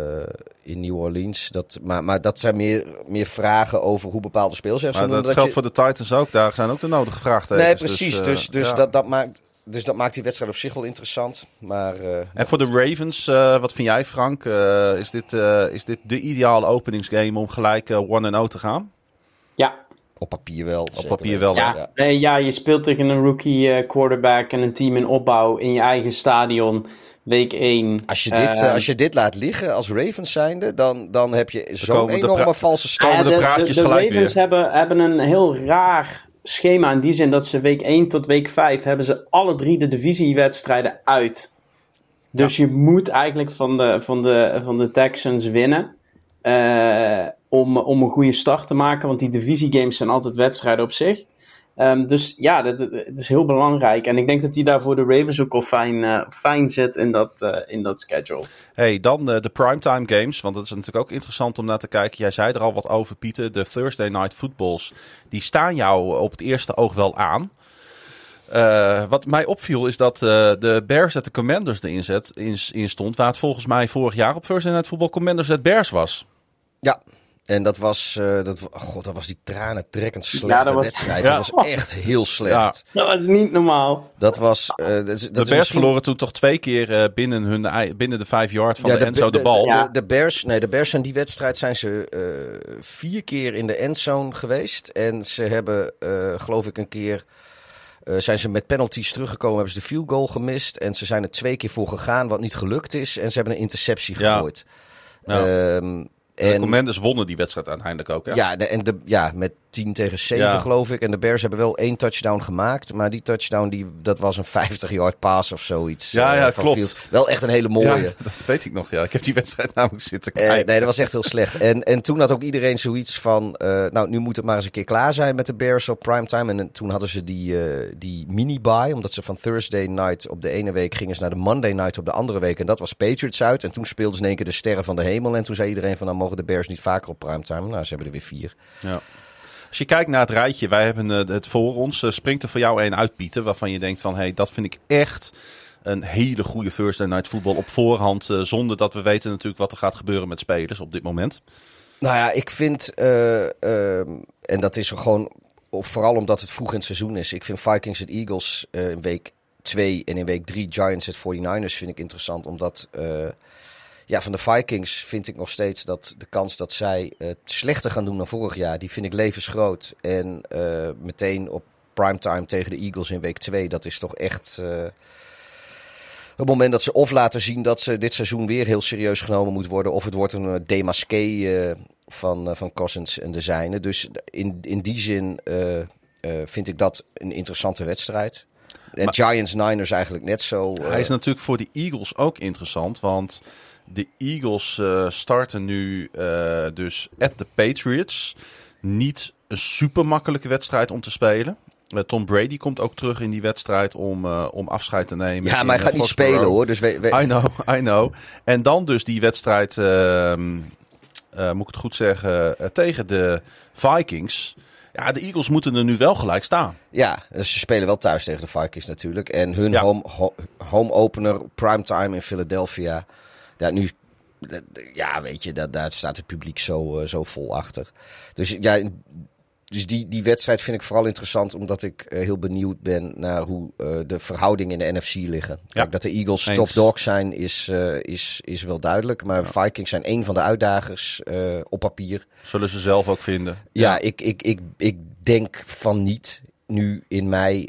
in New Orleans. Dat, maar, maar dat zijn meer, meer vragen over hoe bepaalde speels zijn. Maar dat dat geldt je- voor de Titans ook. Daar zijn ook de nodige vraagtekens. Nee, precies. eh, Dus, dus, ja. dat, dat maakt, dus dat maakt die wedstrijd op zich wel interessant. Maar eh, En voor de Ravens, eh, wat vind jij Frank? Eh, is, dit, eh, is dit de ideale openingsgame om gelijk eh, 1-0 te gaan? Ja, op papier wel. Op papier wel, Ja, Ja. nee, ja, je speelt tegen een rookie eh, quarterback en een team in opbouw in je eigen stadion, week 1. Als je, dit, eh, als je dit laat liggen als Ravens zijnde, dan, dan heb je zo'n de enorme pra- valse start. komen de praatjes de, gelijk Ravens weer. hebben, hebben een heel raar schema in die zin dat ze week 1 tot week 5 hebben ze alle drie de divisiewedstrijden uit. Dus je moet eigenlijk van de, van de, van de Texans winnen. eh, om, om een goede start te maken. Want die divisiegames zijn altijd wedstrijden op zich. Ehm, dus ja, dat, het is heel belangrijk. En ik denk dat die daar voor de Ravens ook al fijn, eh, fijn zit in dat, eh, in dat schedule. Hey, dan eh, de primetime games. Want dat is natuurlijk ook interessant om naar te kijken. Jij zei er al wat over, Pieter. De Thursday Night Footballs. Die staan jou op het eerste oog wel aan. Eh, wat mij opviel is dat eh, de Bears at de Commanders erin zet, in, in stond. Waar het volgens mij vorig jaar op Thursday Night Football Commanders at Bears was. Ja, en dat was, eh, dat, oh god, dat was die tranentrekkend slechte Ja, dat was- wedstrijd. Ja. Dat was echt heel slecht. Ja. Dat was niet normaal. Dat was... eh, dat De Bears misschien- verloren toen toch twee keer eh, binnen, hun, binnen de vijf yard van Ja, de endzone de, bal. De, de Bears, nee, de Bears zijn die wedstrijd zijn ze eh, vier keer in de endzone geweest. En ze hebben, eh, geloof ik, een keer... eh, zijn ze met penalties teruggekomen, hebben ze de field goal gemist. En ze zijn er twee keer voor gegaan, wat niet gelukt is. En ze hebben een interceptie gegooid. Ja. Ehm, de en, Commanders wonnen die wedstrijd uiteindelijk ook. Hè? ja, de, en de, ja, met 10 tegen 7 Ja. geloof ik. En de Bears hebben wel één touchdown gemaakt. Maar die touchdown, die, dat was een 50-yard pass of zoiets. Ja, eh, ja, van klopt. Wel echt een hele mooie. Ja, <laughs> dat weet ik nog. Ja. Ik heb die wedstrijd namelijk zitten Eh, kijken. nee, dat was echt heel slecht. En, en toen had ook iedereen zoiets van... eh, nou, nu moet het maar eens een keer klaar zijn met de Bears op primetime. En, eh, toen hadden ze die, eh, die mini-buy. Omdat ze van Thursday night op de ene week gingen ze naar de Monday night op de andere week. En dat was Patriots uit. En toen speelden ze in één keer de sterren van de hemel. En toen zei iedereen van... nou mogen de Bears niet vaker op primetime. Nou, ze hebben er weer vier. Ja. Als je kijkt naar het rijtje, wij hebben eh, het voor ons. eh, springt er voor jou een uit, Pieter, waarvan je denkt van... hey, dat vind ik echt een hele goede Thursday Night Football op voorhand. eh, zonder dat we weten natuurlijk wat er gaat gebeuren met spelers op dit moment. Nou ja, ik vind, eh, ehm, en dat is gewoon, vooral omdat het vroeg in het seizoen is. Ik vind Vikings en Eagles in week 2 en in week 3 Giants en 49ers vind ik interessant. Omdat, ja, van de Vikings vind ik nog steeds dat de kans dat zij het slechter gaan doen dan vorig jaar, die vind ik levensgroot. En eh, meteen op primetime tegen de Eagles in week 2, dat is toch echt... eh, het moment dat ze of laten zien dat ze dit seizoen weer heel serieus genomen moet worden, of het wordt een uh, demasqué eh, van, uh, van Cousins en de zijnen. Dus in, in die zin uh, vind ik dat een interessante wedstrijd. En maar, Giants Niners eigenlijk net zo. Hij is natuurlijk voor de Eagles ook interessant, want de Eagles uh, starten nu uh, dus at the Patriots. Niet een super makkelijke wedstrijd om te spelen. Uh, Tom Brady komt ook terug in die wedstrijd om, om afscheid te nemen. Ja, maar hij gaat niet spelen hoor. Dus we, we... I know, I know. En dan dus die wedstrijd, uh, moet ik het goed zeggen, eh, tegen de Vikings. Ja, de Eagles moeten er nu wel gelijk staan. Ja, dus ze spelen wel thuis tegen de Vikings natuurlijk. En hun ja. home, ho home opener, primetime in Philadelphia. Ja, nu ja, weet je, dat, daar staat het publiek zo, uh, zo vol achter. Dus ja, dus die, die wedstrijd vind ik vooral interessant omdat ik uh, heel benieuwd ben naar hoe uh, de verhoudingen in de NFC liggen. Kijk, ja. dat de Eagles top dog zijn is, is, is wel duidelijk. Maar ja. Vikings zijn een van de uitdagers op papier. Zullen ze zelf ook vinden. Ja, ja. Ik, ik, ik, ik denk van niet nu in mei.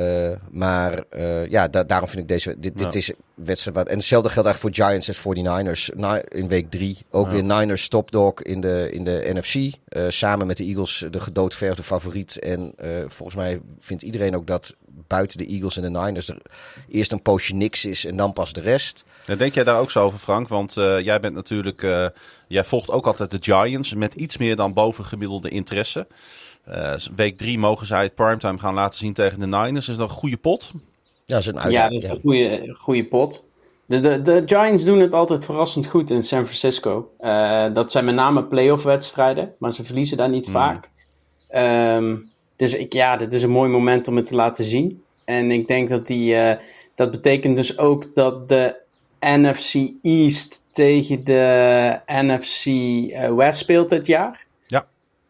Uh, maar uh, ja, da daarom vind ik deze. Dit, dit is wedstrijd. Wat, en hetzelfde geldt eigenlijk voor Giants en 49ers. Na, in week drie. Ook ja. weer Niners topdog in de, in de NFC. Uh, samen met de Eagles de gedoodverfde favoriet. En volgens mij vindt iedereen ook dat buiten de Eagles en de Niners er eerst een poosje niks is en dan pas de rest. Ja, denk jij daar ook zo over, Frank? Want jij bent natuurlijk. Jij volgt ook altijd de Giants met iets meer dan bovengemiddelde interesse. Uh, week drie mogen zij het primetime gaan laten zien tegen de Niners. Is dat een goede pot? Ja, is een ja, dat is een goede, goede pot. De, de, de Giants doen het altijd verrassend goed in San Francisco. Uh, dat zijn met name playoff wedstrijden, maar ze verliezen daar niet mm. vaak. Um, dus ik, ja, dit is een mooi moment om het te laten zien. En ik denk dat die, uh, dat betekent dus ook dat de NFC East tegen de NFC West speelt dit jaar.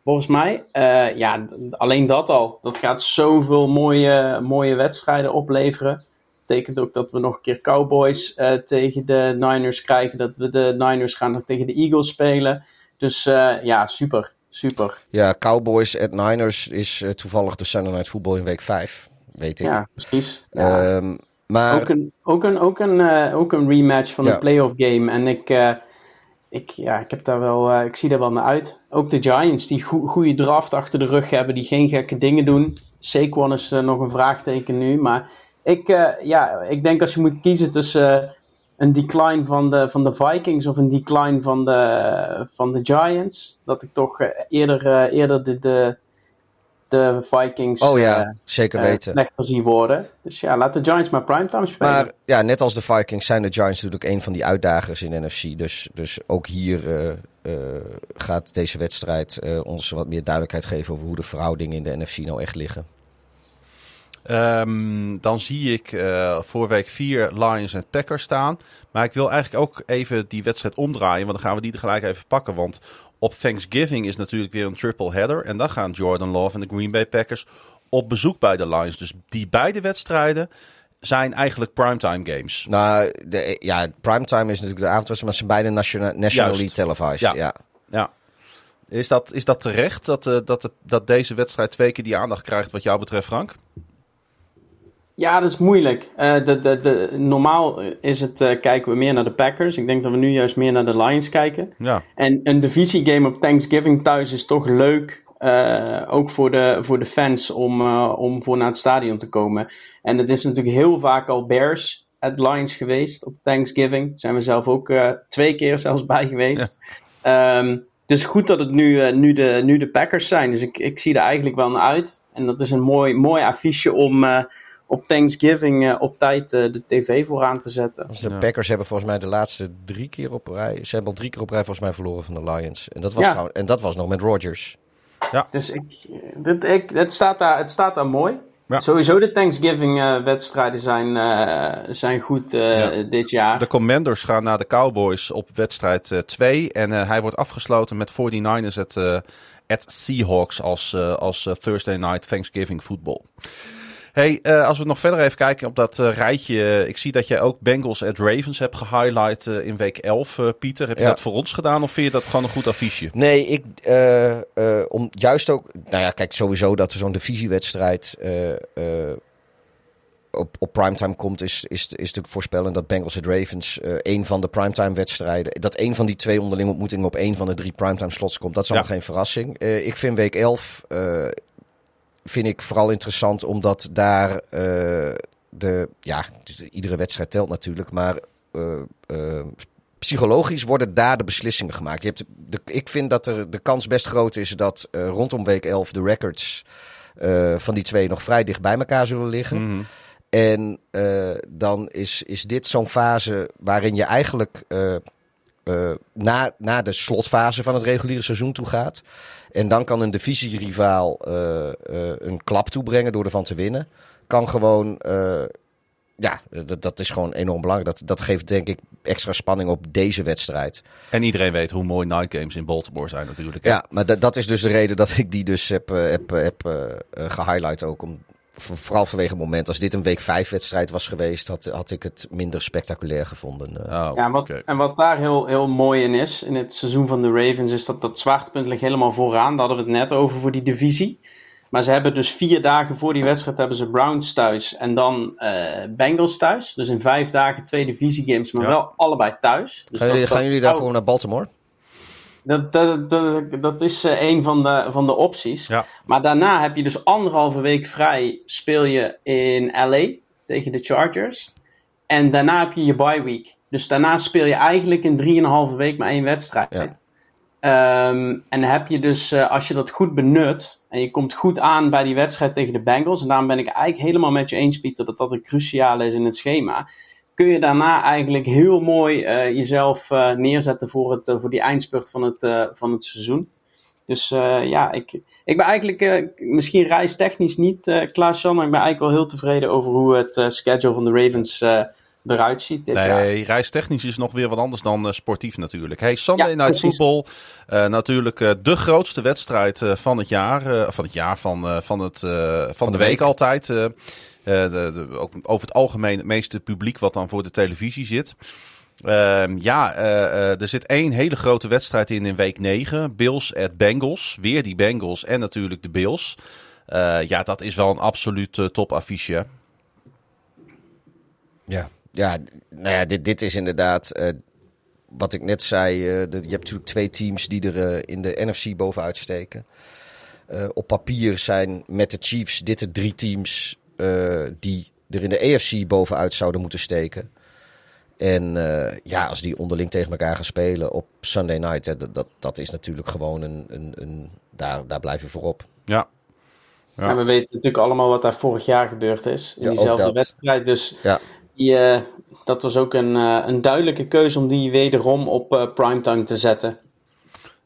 Volgens mij. Uh, ja, alleen dat al. Dat gaat zoveel mooie, mooie wedstrijden opleveren. Betekent ook dat we nog een keer Cowboys uh, tegen de Niners krijgen. Dat we de Niners gaan nog tegen de Eagles spelen. Dus uh, ja, super. Super. Ja, Cowboys at Niners is toevallig de Sunday Night Football in week 5. Weet ik. Ja, precies. Ja. Um, maar... Ook een, ook een, ook een, ook een rematch van ja. de playoff game. En ik ik, ja, ik, heb daar wel, uh, ik zie daar wel naar uit. Ook de Giants, die go goede draft achter de rug hebben, die geen gekke dingen doen. Saquon is uh, nog een vraagteken nu. Maar ik, uh, ja, ik denk als je moet kiezen tussen een decline van de, van de Vikings of een decline van de, van de Giants, dat ik toch eerder, eerder de, de, de Vikings oh, ja, zeker weten. slechter zie worden. Dus ja, laat de Giants maar primetime spelen. Maar ja, net als de Vikings zijn de Giants natuurlijk een van die uitdagers in de NFC. Dus, dus ook hier uh, uh, gaat deze wedstrijd uh, ons wat meer duidelijkheid geven over hoe de verhoudingen in de NFC nou echt liggen. Um, dan zie ik uh, voor week 4 Lions en Packers staan. Maar ik wil eigenlijk ook even die wedstrijd omdraaien. Want dan gaan we die er gelijk even pakken. Want op Thanksgiving is natuurlijk weer een triple header. En dan gaan Jordan Love en de Green Bay Packers op bezoek bij de Lions. Dus die beide wedstrijden zijn eigenlijk primetime games. Nou, de, ja, primetime is natuurlijk de avondwedstrijd, maar ze zijn beide national, nationally televised. Ja. ja. ja. Is, dat, is dat terecht dat, uh, dat, dat deze wedstrijd twee keer die aandacht krijgt wat jou betreft, Frank? Ja, dat is moeilijk. Uh, de, de, de, normaal is het, uh, kijken we meer naar de Packers. Ik denk dat we nu juist meer naar de Lions kijken. Ja. En een divisiegame op Thanksgiving thuis is toch leuk. Uh, eh, ook voor de, voor de fans om, eh, om voor naar het stadion te komen. En het is natuurlijk heel vaak al Bears at Lions geweest op Thanksgiving. Daar zijn we zelf ook eh, twee keer zelfs bij geweest. Ehm, dus goed dat het nu, eh, nu, de, nu de Packers zijn. Dus ik, ik zie er eigenlijk wel naar uit. En dat is een mooi, mooi affiche om eh, op Thanksgiving eh, op tijd eh, de tv vooraan te zetten. Dus de Ja. Packers hebben volgens mij de laatste drie keer op rij. Ze hebben al drie keer op rij volgens mij verloren van de Lions. En dat was, Ja. trouw- en dat was nog met Rodgers. Dus ik, dit, ik, het, staat daar, het staat daar mooi. Ja. Sowieso de Thanksgiving-wedstrijden zijn, eh, zijn goed eh, Ja. dit jaar. De Commanders gaan naar de Cowboys op wedstrijd 2. en eh, hij wordt afgesloten met 49ers at, eh, at Seahawks als, eh, als Thursday Night Thanksgiving football. Hey, eh, als we nog verder even kijken op dat eh, rijtje. eh, ik zie dat jij ook Bengals at Ravens hebt gehighlight eh, in week 11, eh, Pieter. Heb je dat voor ons gedaan of vind je dat gewoon een goed affiche? Nee, ik, om juist ook, nou ja, kijk, sowieso dat er zo'n divisiewedstrijd op, op primetime komt, is, is, is natuurlijk voorspellen dat Bengals at Ravens een van de primetime wedstrijden, dat een van die twee onderlinge ontmoetingen op een van de drie primetime slots komt, dat is allemaal Ja. geen verrassing. Ik vind week 11, eh, vind ik vooral interessant omdat daar eh, de, ja, iedere wedstrijd telt natuurlijk, maar eh, eh, psychologisch worden daar de beslissingen gemaakt. Je hebt de, ik vind dat er de kans best groot is dat rondom week 11 de records van die twee nog vrij dicht bij elkaar zullen liggen. Mhm. En dan is, is dit zo'n fase waarin je eigenlijk na, na de slotfase van het reguliere seizoen toe gaat. En dan kan een divisierivaal eh, eh, een klap toebrengen door ervan te winnen. Kan gewoon, eh, ja, dat, dat is gewoon enorm belangrijk. Dat, dat geeft denk ik extra spanning op deze wedstrijd. En iedereen weet hoe mooi night games in Baltimore zijn natuurlijk. hè? Ja, maar dat- is dus de reden dat ik die dus heb, heb, heb eh, eh, gehighlight ook. Om, vooral vanwege het moment. Als dit een week 5 wedstrijd was geweest, had, had ik het minder spectaculair gevonden. eh. Oh, Ja, wat, oké. En wat daar heel, heel mooi in is, in het seizoen van de Ravens, is dat dat zwaartepunt ligt helemaal vooraan. Daar hadden we het net over voor die divisie. Maar ze hebben dus vier dagen voor die wedstrijd hebben ze Browns thuis en dan eh, Bengals thuis. Dus in vijf dagen twee divisiegames, maar Ja. wel allebei thuis. Dus gaan, jullie, gaan jullie daarvoor naar Baltimore? Dat, dat, dat, dat is eh, een van de, van de opties. Ja. Maar daarna heb je dus anderhalve week vrij. Speel je in LA tegen de Chargers. En daarna heb je je bye week. Dus daarna speel je eigenlijk in drieënhalve week maar één wedstrijd. Ja. Ehm, en heb je dus, eh, als je dat goed benut. En je komt goed aan bij die wedstrijd tegen de Bengals. En daarom ben ik eigenlijk helemaal met je eens, Pieter, dat dat een cruciale is in het schema kun je daarna eigenlijk heel mooi eh, jezelf eh, neerzetten voor, het, eh, voor die eindspurt van het, eh, van het seizoen. Dus eh, ja, ik, ik ben eigenlijk eh, misschien reistechnisch niet uh, klaar, Jan, maar ik ben eigenlijk wel heel tevreden over hoe het eh, schedule van de Ravens eh, eruit ziet dit jaar. Nee, reistechnisch is nog weer wat anders dan eh, sportief natuurlijk. Hey, Sunday Ja, Night. Football. eh, natuurlijk eh, de grootste wedstrijd eh, van het jaar. eh, van het jaar, van, eh, van, het, eh, van, de, de week, week. altijd. Eh, ook over het algemeen het meeste publiek wat dan voor de televisie zit. Ehm, ja, eh, eh, er zit één hele grote wedstrijd in in week 9. Bills at Bengals. Weer die Bengals en natuurlijk de Bills. Ja, dat is wel een absoluut topaffiche. Ja, ja nou ja, dit, dit is inderdaad wat ik net zei. je hebt natuurlijk twee teams die er in de NFC bovenuit steken. Op papier zijn met de Chiefs dit de drie teams die er in de AFC bovenuit zouden moeten steken. En eh, ja, als die onderling tegen elkaar gaan spelen op Sunday night, hè, dat, dat, dat is natuurlijk gewoon een. een, een daar, daar blijf je voorop. Ja. Ja. En we weten natuurlijk allemaal wat daar vorig jaar gebeurd is. In Ja, diezelfde wedstrijd. Dus Ja. die, eh, dat was ook een, eh, een duidelijke keuze om die wederom op eh, primetime te zetten.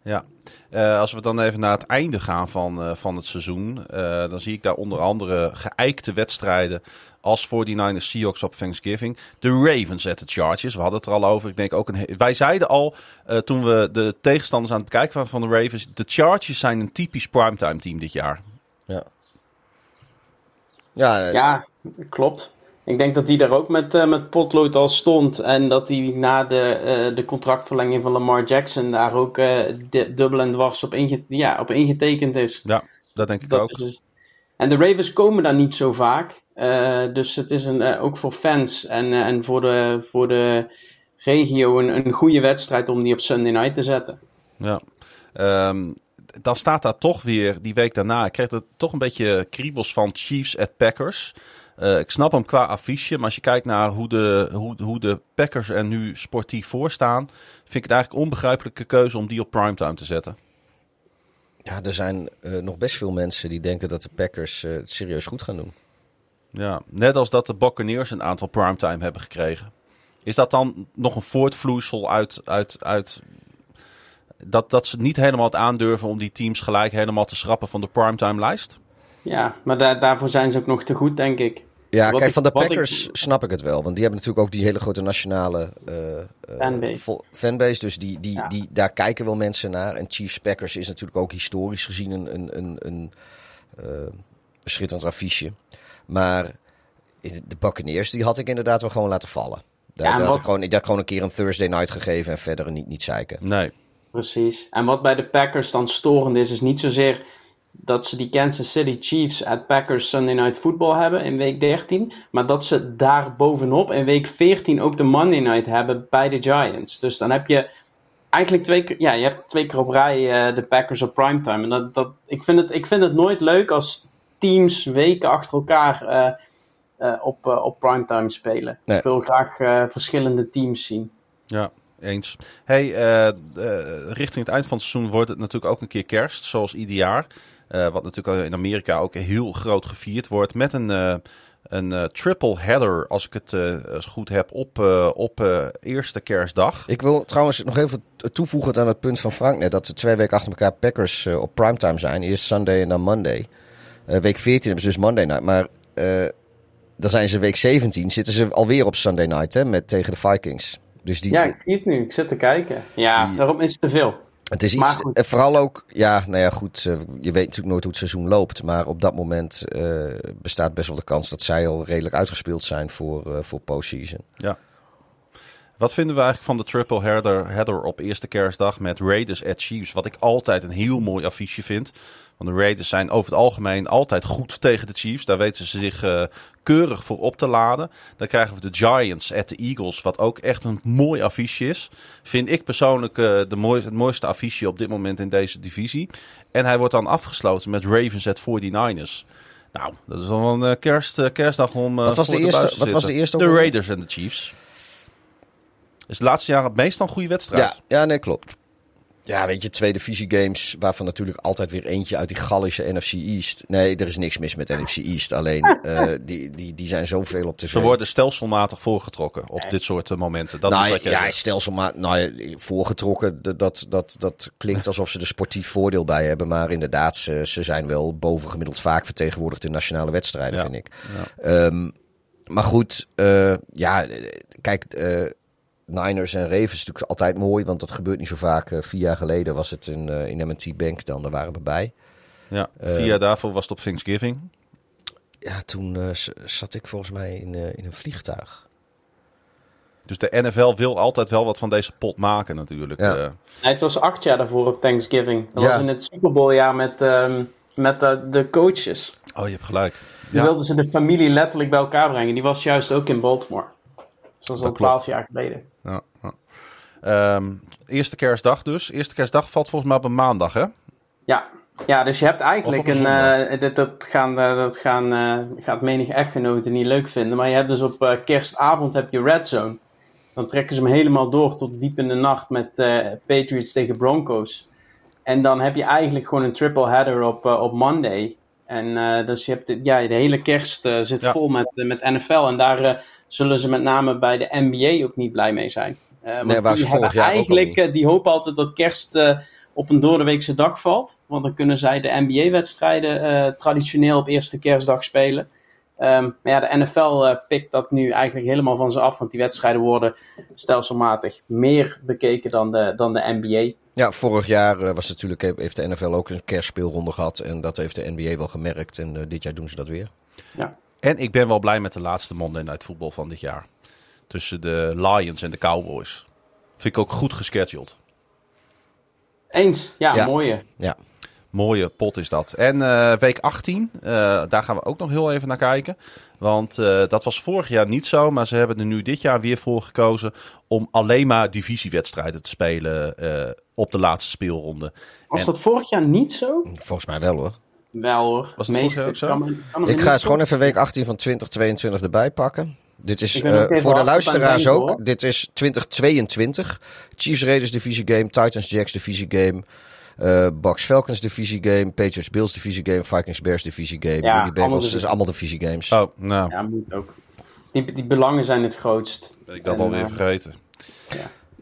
Ja, Eh, als we dan even naar het einde gaan van, eh, van het seizoen, eh, dan zie ik daar onder andere geëikte wedstrijden als 49ers Seahawks op Thanksgiving. De Ravens at the Chargers, we hadden het er al over. Ik denk ook een Wij zeiden al, eh, toen we de tegenstanders aan het bekijken waren van de Ravens, de Chargers zijn een typisch primetime team dit jaar. Ja, ja, Ja, klopt. Ik denk dat die daar ook met, eh, met potlood al stond. En dat die na de, eh, de contractverlenging van Lamar Jackson daar ook eh, dubbel en dwars op, inge ja, op ingetekend is. Ja, dat denk ik Dat ook. dus- En de Ravens komen daar niet zo vaak. Dus het is een, ook voor fans en, en voor, de, voor de regio een, een goede wedstrijd om die op Sunday night te zetten. Ja. Ehm, dan staat daar toch weer die week daarna. Ik kreeg er toch een beetje kriebels van Chiefs at Packers. Uh, ik snap hem qua affiche, maar als je kijkt naar hoe de, hoe, hoe de Packers er nu sportief voor staan, vind ik het eigenlijk een onbegrijpelijke keuze om die op primetime te zetten. Ja, er zijn uh, nog best veel mensen die denken dat de Packers uh, het serieus goed gaan doen. Ja, net als dat de Buccaneers een aantal primetime hebben gekregen. Is dat dan nog een voortvloeisel uit, uit, uit dat, dat ze niet helemaal het aandurven om die teams gelijk helemaal te schrappen van de primetime lijst? Ja, maar daar daarvoor zijn ze ook nog te goed, denk ik. Ja, kijk, van de Packers snap ik het wel. Want die hebben natuurlijk ook die hele grote nationale uh, fanbase. fanbase. Dus die, die, die, daar kijken wel mensen naar. En Chiefs Packers is natuurlijk ook historisch gezien een, een, een, een uh, schitterend affiche. Maar de Buccaneers, die had ik inderdaad wel gewoon laten vallen. Daar, ja, daar had ik gewoon, ik had gewoon een keer een Thursday night gegeven en verder niet, niet zeiken. Nee. Precies. En wat bij de Packers dan storend is, is niet zozeer dat ze die Kansas City Chiefs at Packers Sunday Night Football hebben in week 13. Maar dat ze daar bovenop in week 14 ook de Monday Night hebben bij de Giants. Dus dan heb je eigenlijk twee keer, ja, je hebt twee keer op rij uh, de Packers op primetime. En dat, dat, ik, vind het, ik vind het nooit leuk als teams weken achter elkaar uh, uh, op, op primetime spelen. Nee. Ik wil graag verschillende teams zien. Ja, eens. Hey, richting het eind van het seizoen wordt het natuurlijk ook een keer kerst, zoals ieder jaar. Uh, wat natuurlijk in Amerika ook heel groot gevierd wordt. Met een, uh, een uh, triple header, als ik het goed heb, op, op eerste kerstdag. Ik wil trouwens nog even toevoegen aan het punt van Frank net. Dat ze twee weken achter elkaar Packers op primetime zijn. Eerst Sunday en dan Monday. week 14 hebben ze dus Monday night. Maar dan zijn ze week 17. Zitten ze alweer op Sunday night hè, met, tegen de Vikings. Dus die, ja, ik zie het nu. Ik zit te kijken. Ja, die, daarom is het te veel. Het is iets, en vooral ook, ja, nou ja, goed, je weet natuurlijk nooit hoe het seizoen loopt. Maar op dat moment uh, bestaat best wel de kans dat zij al redelijk uitgespeeld zijn voor, uh, voor postseason. Ja. Wat vinden we eigenlijk van de triple header, header op eerste kerstdag met Raiders at Chiefs? Wat ik altijd een heel mooi affiche vind. Want de Raiders zijn over het algemeen altijd goed tegen de Chiefs. Daar weten ze zich uh, keurig voor op te laden. Dan krijgen we de Giants at the Eagles, wat ook echt een mooi affiche is. Vind ik persoonlijk uh, de mooiste, het mooiste affiche op dit moment in deze divisie. En hij wordt dan afgesloten met Ravens at 49ers. Nou, dat is wel een uh, kerst, kerstdag om. wat was, de, de eerste, wat was de eerste? De Raiders en de Chiefs. Is de laatste jaren meestal een goede wedstrijd. Ja, ja nee, klopt. Ja, weet je, twee games waarvan natuurlijk altijd weer eentje uit die Gallische NFC East. Nee, er is niks mis met NFC East. Alleen, uh, <laughs> die, die, die zijn zoveel op te Ze worden stelselmatig voorgetrokken op dit soort momenten. Dat nou, is wat jij ja, zegt. stelselmatig nou, voorgetrokken. Dat, dat, dat klinkt <laughs> alsof ze er sportief voordeel bij hebben. Maar inderdaad, ze, ze zijn wel bovengemiddeld vaak vertegenwoordigd in nationale wedstrijden, ja. vind ik. Ja. Um, maar goed, uh, ja, kijk... Uh, Niners en Ravens is natuurlijk altijd mooi, want dat gebeurt niet zo vaak. Uh, vier jaar geleden was het in, uh, in M&T Bank dan, daar waren we bij. Ja, vier jaar daarvoor was het op Thanksgiving. Ja, toen uh, zat ik volgens mij in, in een vliegtuig. Dus de NFL wil altijd wel wat van deze pot maken natuurlijk. Ja. Nee, het was acht jaar daarvoor op Thanksgiving. Dat ja. was in het Super Bowl jaar met, um, met de coaches. Oh, je hebt gelijk. Die ja. wilden ze de familie letterlijk bij elkaar brengen. Die was juist ook in Baltimore. Zoals al twaalf jaar geleden. Ja. Um, eerste kerstdag dus. Eerste kerstdag valt volgens mij op een maandag, hè? Ja, ja dus je hebt eigenlijk een. een uh, dat, dat, gaan, uh, dat gaan, uh, gaat menig echtgenoten niet leuk vinden. Maar je hebt dus op kerstavond heb je Red Zone. Dan trekken ze hem helemaal door tot diep in de nacht met Patriots tegen Broncos. En dan heb je eigenlijk gewoon een triple header op, op Monday. En dus je hebt de, ja, de hele kerst zit ja. vol met, met NFL. En daar zullen ze met name bij de NBA ook niet blij mee zijn. Uh, nee, waar ze vorig jaar eigenlijk, ook die hopen altijd dat kerst uh, op een doordeweekse dag valt. Want dan kunnen zij de NBA-wedstrijden uh, traditioneel op eerste kerstdag spelen. Um, maar ja, de NFL pikt dat nu eigenlijk helemaal van ze af. Want die wedstrijden worden stelselmatig meer bekeken dan de, dan de NBA. Ja, vorig jaar was natuurlijk, heeft de NFL ook een kerstspeelronde gehad. En dat heeft de NBA wel gemerkt. En dit jaar doen ze dat weer. Ja. En ik ben wel blij met de laatste Monday Night voetbal van dit jaar. Tussen de Lions en de Cowboys. Vind ik ook goed gescheduled. Eens, ja, ja. mooie. Ja. Mooie pot is dat. En eh, week 18, eh, daar gaan we ook nog heel even naar kijken. Want eh, dat was vorig jaar niet zo, maar ze hebben er nu dit jaar weer voor gekozen om alleen maar divisiewedstrijden te spelen eh, op de laatste speelronde. Was En- dat vorig jaar niet zo? Volgens mij wel hoor. Wel hoor. Was het ook zo? kan kan Ik ga eens gewoon even week 18 van 2022 erbij pakken. Dit is eh, voor de luisteraars denken, ook. hoor. Dit is 2022. Chiefs Raiders divisie game, Titans Jacks divisie game, eh Bucks Falcons divisie game, Patriots Bills divisie game, Vikings Bears divisie game, Ja, allemaal Bengals. divisie. Dus allemaal divisie games. Oh, nou, Ja, moet ook. Die, die belangen zijn het grootst. ben ik dat En, alweer eh, vergeten.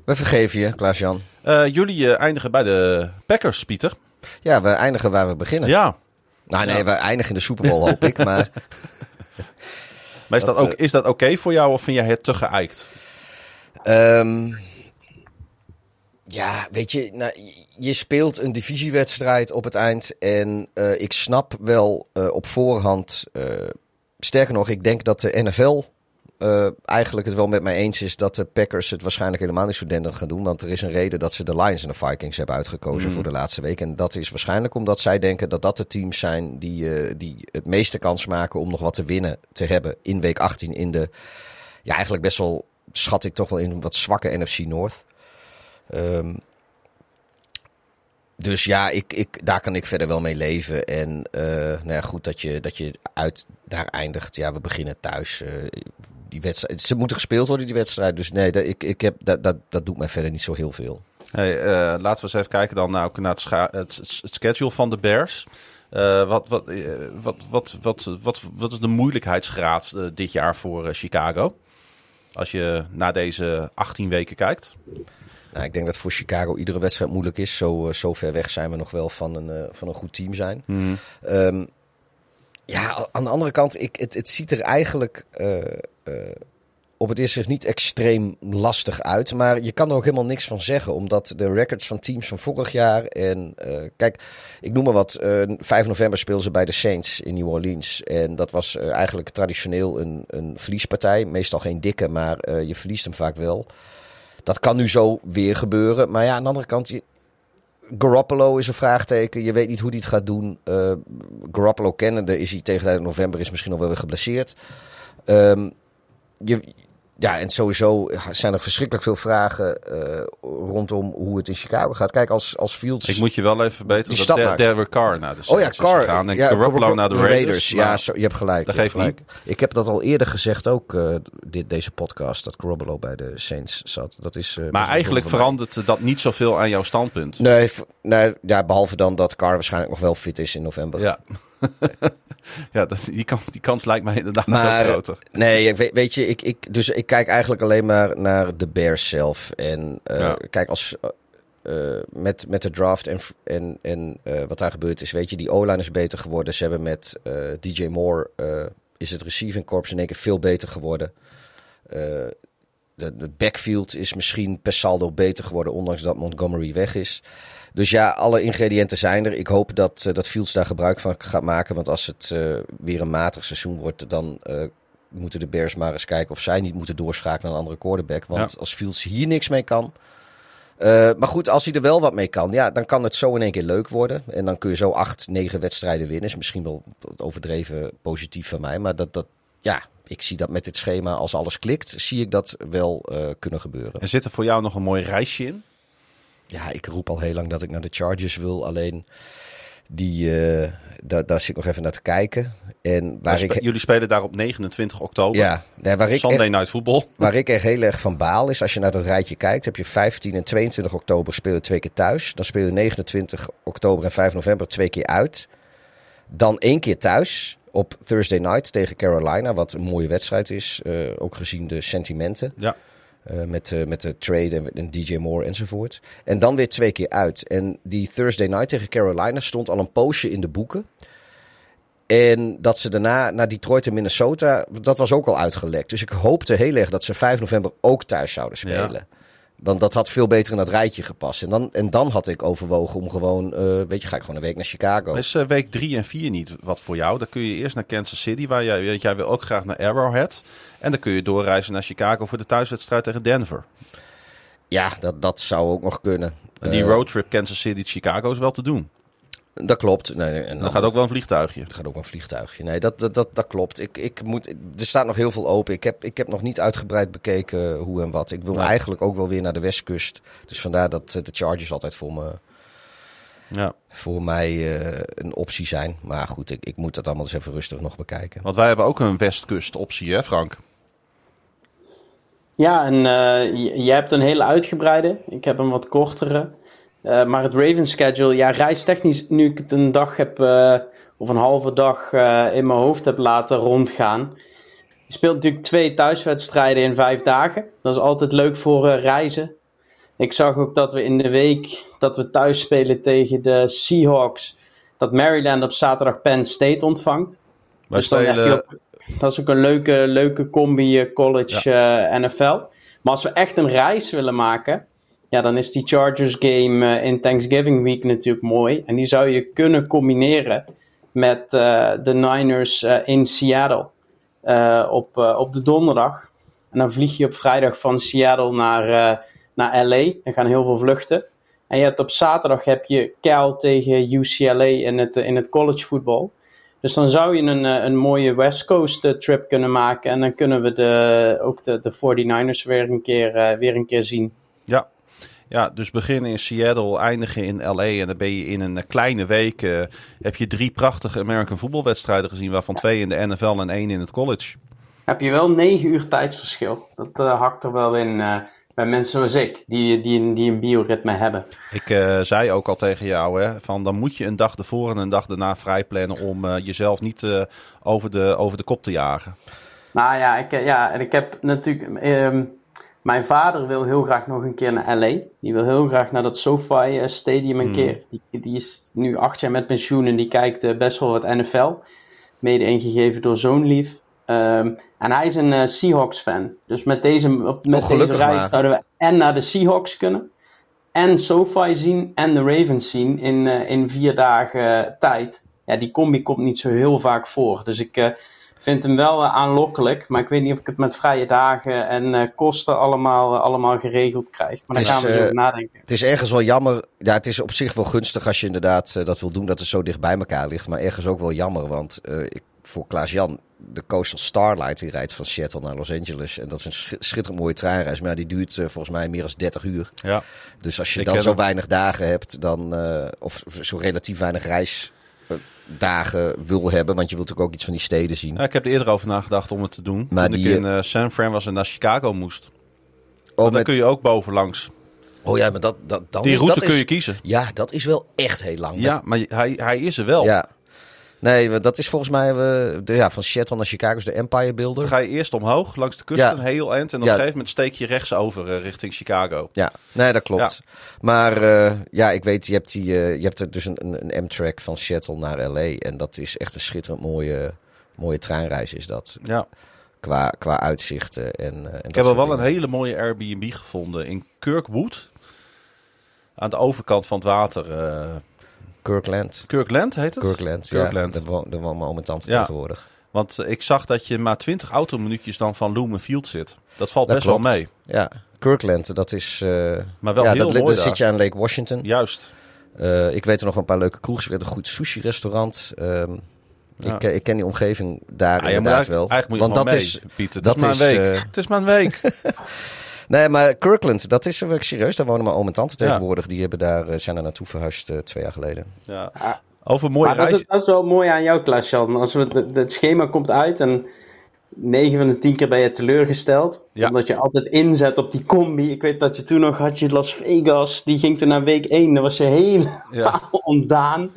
We vergeven je, Klaas-Jan. Eh, jullie eindigen bij de Packers, Pieter. Ja, we eindigen waar we beginnen. Ja, Nou nee, we eindigen in de Super Bowl hoop ik, <laughs> maar maar is dat, Dat, ook, is dat oké voor jou of vind jij het te geëikt? Ehm, ja, weet je, nou, je speelt een divisiewedstrijd op het eind. En eh, ik snap wel eh, op voorhand. eh, sterker nog, ik denk dat de NFL eh, eigenlijk het wel met mij eens is dat de Packers het waarschijnlijk helemaal niet zo denderend gaan doen. Want er is een reden dat ze de Lions en de Vikings hebben uitgekozen voor de laatste week. En dat is waarschijnlijk omdat zij denken dat dat de teams zijn die, eh, die het meeste kans maken om nog wat te winnen te hebben in week 18 in de ja, eigenlijk best wel, schat ik toch wel in wat zwakke NFC North. Ehm, dus ja, ik, ik, daar kan ik verder wel mee leven. En eh, nou ja, goed dat je, dat je uit daar eindigt. Ja, we beginnen thuis. Die wedstrijd, ze moeten gespeeld worden, die wedstrijd. Dus nee, dat, ik, ik heb, dat, dat, dat doet mij verder niet zo heel veel. Hey, eh, laten we eens even kijken dan naar, ook naar het, het, schedule van de Bears. Eh, wat, wat, eh, wat, wat, wat, wat, wat is de moeilijkheidsgraad dit jaar voor Chicago? Als je naar deze 18 weken kijkt. Nou, ik denk dat voor Chicago iedere wedstrijd moeilijk is. Zo, zo ver weg zijn we nog wel van een, van een goed team zijn. Ehm, ja, aan de andere kant, ik, het, het ziet er eigenlijk op het eerste zicht niet extreem lastig uit. Maar je kan er ook helemaal niks van zeggen. Omdat de records van teams van vorig jaar. En eh, kijk, ik noem maar wat. eh 5 november speelden ze bij de Saints in New Orleans. En dat was eh, eigenlijk traditioneel een, een verliespartij. Meestal geen dikke, maar eh, je verliest hem vaak wel. Dat kan nu zo weer gebeuren. Maar ja, aan de andere kant. Je, Garoppolo is een vraagteken. Je weet niet hoe hij het gaat doen. Eh Garoppolo kennende is hij tegen november is misschien al wel weer geblesseerd. Ehm, je, ja, en sowieso zijn er verschrikkelijk veel vragen eh, rondom hoe het in Chicago gaat. Kijk, als, als Fields... Ik moet je wel even verbeteren Die dat stap Der-. Derek Carr naar de Oh ja, Saints Carr. gegaan en ja, Garoppolo naar de Raiders. Ja, zo, je hebt gelijk. Dat geeft gelijk. Ik heb dat al eerder gezegd ook, eh, dit, deze podcast, dat Garoppolo bij de Saints zat. Dat is, eh, maar eigenlijk verandert dat niet zoveel aan jouw standpunt. Nee, nee ja, behalve dan dat Carr waarschijnlijk nog wel fit is in november. Ja, <laughs> ja die, kan, die kans lijkt mij inderdaad Maar- veel groter. Nee, weet, weet je, ik, ik, dus ik kijk eigenlijk alleen maar naar de Bears zelf. En eh, Ja. kijk, als, eh, eh, met, met de draft en, en, en wat daar gebeurd is, weet je, die O-line is beter geworden. Ze hebben met DJ Moore, is het receiving corps in één keer veel beter geworden. De, de backfield is misschien per saldo beter geworden, ondanks dat Montgomery weg is. Dus ja, alle ingrediënten zijn er. Ik hoop dat, eh, dat Fields daar gebruik van gaat maken. Want als het eh, weer een matig seizoen wordt, dan eh, moeten de Bears maar eens kijken of zij niet moeten doorschakelen naar een andere quarterback. Want als Fields hier niks mee kan. maar goed, als hij er wel wat mee kan, ja, dan kan het zo in één keer leuk worden. En dan kun je zo acht, negen wedstrijden winnen. Is misschien wel overdreven positief van mij. Maar dat, dat, ja, ik zie dat met dit schema, als alles klikt, zie ik dat wel kunnen gebeuren. En zit er voor jou nog een mooi reisje in? Ja, ik roep al heel lang dat ik naar de Chargers wil. Alleen die, eh, daar, daar zit ik nog even naar te kijken. En waar ik, Jullie spelen daar op 29 oktober. ja, nee, waar, ik Sunday echt, Night Football. <laughs> waar ik er heel erg van baal is, als je naar dat rijtje kijkt, heb je 15 en 22 oktober spelen twee keer thuis. Dan spelen 29 oktober en 5 november twee keer uit. Dan één keer thuis op Thursday night tegen Carolina, wat een mooie wedstrijd is, eh, ook gezien de sentimenten. Ja. Eh, met, eh, met de trade en, en DJ Moore enzovoort. En dan weer twee keer uit. En die Thursday night tegen Carolina stond al een poosje in de boeken. En dat ze daarna naar Detroit en Minnesota, dat was ook al uitgelekt. Dus ik hoopte heel erg dat ze 5 november ook thuis zouden spelen. Ja. Want dat had veel beter in dat rijtje gepast. En dan, en dan had ik overwogen om gewoon, eh, weet je, ga ik gewoon een week naar Chicago. Is eh, week 3 en 4 niet wat voor jou? Dan kun je eerst naar Kansas City, waar jij, weet, jij wil ook graag naar Arrowhead. En dan kun je doorreizen naar Chicago voor de thuiswedstrijd tegen Denver. Ja, dat, dat zou ook nog kunnen. En die Eh, roadtrip Kansas City-Chicago is wel te doen. Dat klopt. Nee, nee, en dan gaat ook wel een vliegtuigje. Er gaat ook een vliegtuigje. Nee, dat, dat, dat, dat klopt. Ik, ik moet, er staat nog heel veel open. Ik heb, ik heb nog niet uitgebreid bekeken hoe en wat. Ik wil Nee. eigenlijk ook wel weer naar de westkust. Dus vandaar dat eh, de Chargers altijd voor, me, Ja. voor mij eh, een optie zijn. Maar goed, ik, ik moet dat allemaal eens even rustig nog bekijken. Want wij hebben ook een westkust optie, hè Frank? Ja, en eh, j- jij hebt een hele uitgebreide. Ik heb een wat kortere. Eh, maar het Ravens schedule, ja, reistechnisch, nu ik het een dag heb, eh, of een halve dag eh, in mijn hoofd heb laten rondgaan. Je speelt natuurlijk twee thuiswedstrijden in vijf dagen. Dat is altijd leuk voor reizen. Ik zag ook dat we in de week dat we thuis spelen tegen de Seahawks, dat Maryland op zaterdag Penn State ontvangt. Wij Dus spelen... ook- dat is ook een leuke, leuke combi college NFL. Maar als we echt een reis willen maken, ja, dan is die Chargers game eh, in Thanksgiving week natuurlijk mooi. En die zou je kunnen combineren met eh, de Niners eh, in Seattle op, op de donderdag. En dan vlieg je op vrijdag van Seattle naar, naar LA. Er gaan heel veel vluchten. En je hebt op zaterdag heb je Cal tegen UCLA in het, in het college voetbal. Dus dan zou je een, een mooie West Coast trip kunnen maken. En dan kunnen we de, ook de, de 49ers weer een, keer, weer een keer zien. Ja. dus beginnen in Seattle, eindigen in LA. En dan ben je in een eh, kleine week... eh, heb je drie prachtige American voetbalwedstrijden gezien... waarvan twee in de NFL en één in het college. Heb je wel 9 uur tijdsverschil. Dat eh, hakt er wel in bij mensen zoals ik, die, die, een- die een bioritme hebben. Ik zei ook al tegen jou, hè, van dan moet je een dag ervoor en een dag daarna vrij plannen om jezelf niet over, de, over de kop te jagen. Nou ja, ik, ja en ik heb natuurlijk. ehm, mijn vader wil heel graag nog een keer naar LA. Die wil heel graag naar dat SoFi Stadium een keer. Die, die is nu acht jaar met pensioen en die kijkt eh, best wel wat NFL. Mede ingegeven door zo'n lief. Ehm, en hij is een eh, Seahawks fan. Dus met deze, met Oh, deze reis zouden we en naar de Seahawks kunnen. En SoFi zien en de Ravens zien in, eh, in vier dagen tijd. Ja, die combi komt niet zo heel vaak voor. Dus ik vind hem wel eh, aanlokkelijk. Maar ik weet niet of ik het met vrije dagen en eh, kosten allemaal, eh, allemaal geregeld krijg. Maar daar gaan we over nadenken. Het is ergens wel jammer. Ja, het is op zich wel gunstig als je inderdaad dat wil doen, dat het zo dicht bij elkaar ligt. Maar ergens ook wel jammer, want eh, ik, voor Klaas-Jan, de Coastal Starlight, die rijdt van Seattle naar Los Angeles. En dat is een sch- schitterend mooie treinreis. Maar ja, die duurt volgens mij meer dan 30 uur. Ja. Dus als je Ik dan zo weinig dagen hebt, dan, eh, of zo relatief weinig reisdagen wil hebben, want je wilt natuurlijk ook iets van die steden zien. Ja, ik heb er eerder over nagedacht om het te doen. Maar Toen die, ik in eh, San Fran was en naar Chicago moest. Oh, dan met- kun je ook bovenlangs. oh ja, maar dat, dat, dan Die route dat kun is- je kiezen. Ja, dat is wel echt heel lang. Ja, maar hij, hij is er wel. Ja. Nee, dat is volgens mij de, ja, van Seattle naar Chicago is de Empire Dan Builder. ga je eerst omhoog langs de kust Ja. een heel eind. En op Ja. een gegeven moment steek je rechts over eh, richting Chicago. Ja, nee, dat klopt. Maar eh, ja, ik weet, je hebt, die, eh, je hebt er dus een, een, M-track van Seattle naar LA. En dat is echt een schitterend mooie, mooie treinreis is dat. Ja. Qua, qua uitzichten. En, en Ik heb wel een hele mooie Airbnb gevonden in Kirkwood. Aan de overkant van het water. Kirkland. Kirkland heet het? Kirkland, Kirkland. ja. Daar woont daar woont mijn oom en tante Ja. tegenwoordig. Want ik zag dat je maar 20 autominuutjes dan van Lumen Field zit. Dat valt Dat best klopt. wel mee. Ja, Kirkland, dat is... eh, Maar wel ja, heel dat, mooi daar. zit je aan Lake Washington. Juist. Eh, ik weet er nog een paar leuke kroegjes. We hebben een goed sushi-restaurant. Ehm, Ja. ik, ik ken die omgeving daar Ah, inderdaad wel. eigenlijk moet je Want dat is... mee, Pieter. dat is maar een is, week. eh, Het is maar een week. <laughs> Nee, maar Kirkland, dat is er serieus. Daar wonen mijn oom en tante Ja. tegenwoordig. Die hebben daar, eh, zijn er naartoe verhuisd eh, twee jaar geleden. ja. Over mooie Maar dat reizen. is, dat is wel mooi aan jou, Klaas-Jan. Als we het, het schema komt uit en 9 van de 10 keer ben je teleurgesteld. Ja. Omdat je altijd inzet op die combi. Ik weet dat je toen nog had je Las Vegas. Die ging toen naar week 1. Dan was je helemaal <laughs> Ja. ontdaan.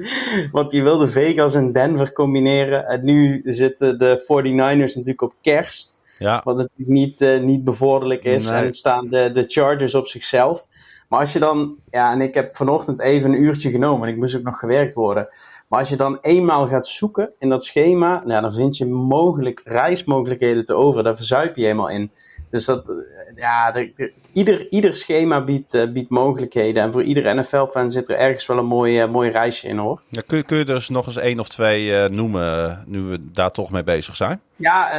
Want je wilde Vegas en Denver combineren. En nu zitten de 49ers natuurlijk op kerst. Ja. Wat natuurlijk niet, eh, niet bevorderlijk is. Nee. En staan de, de Chargers op zichzelf. Maar als je dan, ja, en ik heb vanochtend even een uurtje genomen, en ik moest ook nog gewerkt worden. Maar als je dan eenmaal gaat zoeken in dat schema, nou, dan vind je mogelijk reismogelijkheden te over. Daar verzuip je helemaal in. Dus dat, ja, er- er- ieder, ieder schema biedt, eh, biedt mogelijkheden. En voor iedere NFL-fan zit er ergens wel een mooi, eh, mooi reisje in hoor. Ja, kun, je- kun je er dus nog eens één of twee eh, noemen, nu we daar toch mee bezig zijn? Ja,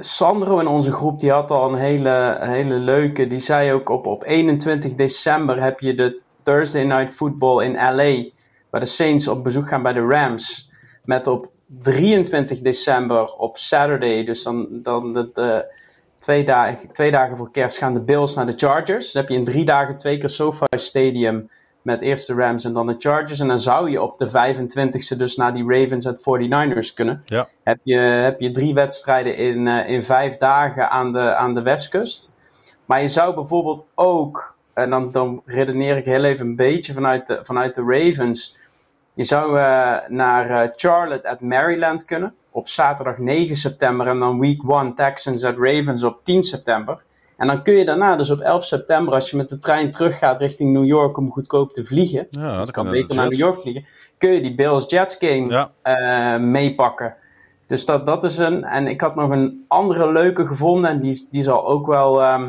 Sandro in onze groep die had al een hele, hele leuke. Die zei ook op, op 21 december heb je de Thursday Night Football in LA waar de Saints op bezoek gaan bij de Rams. Met op 23 december op Saturday, dus dan, dan de, de twee, dagen, twee dagen voor kerst gaan de Bills naar de Chargers. Dan heb je in drie dagen twee keer SoFi Stadium met eerst de Rams en dan de Chargers. En dan zou je op de 25e dus naar die Ravens en 49ers kunnen. Ja. Heb, je, heb je drie wedstrijden in, eh, in vijf dagen aan de, aan de westkust. Maar je zou bijvoorbeeld ook, en dan, dan redeneer ik heel even een beetje vanuit de, vanuit de Ravens. Je zou eh, naar eh, Charlotte at Maryland kunnen op zaterdag 9 september en dan week 1 Texans at Ravens op 10 september. En dan kun je daarna, dus op 11 september, als je met de trein teruggaat richting New York om goedkoop te vliegen, Ja, dat kan beter naar New York vliegen, kun je die Bills Jets game Ja. eh, meepakken. Dus dat, dat is een. En ik had nog een andere leuke gevonden. En die, die zal ook wel ehm,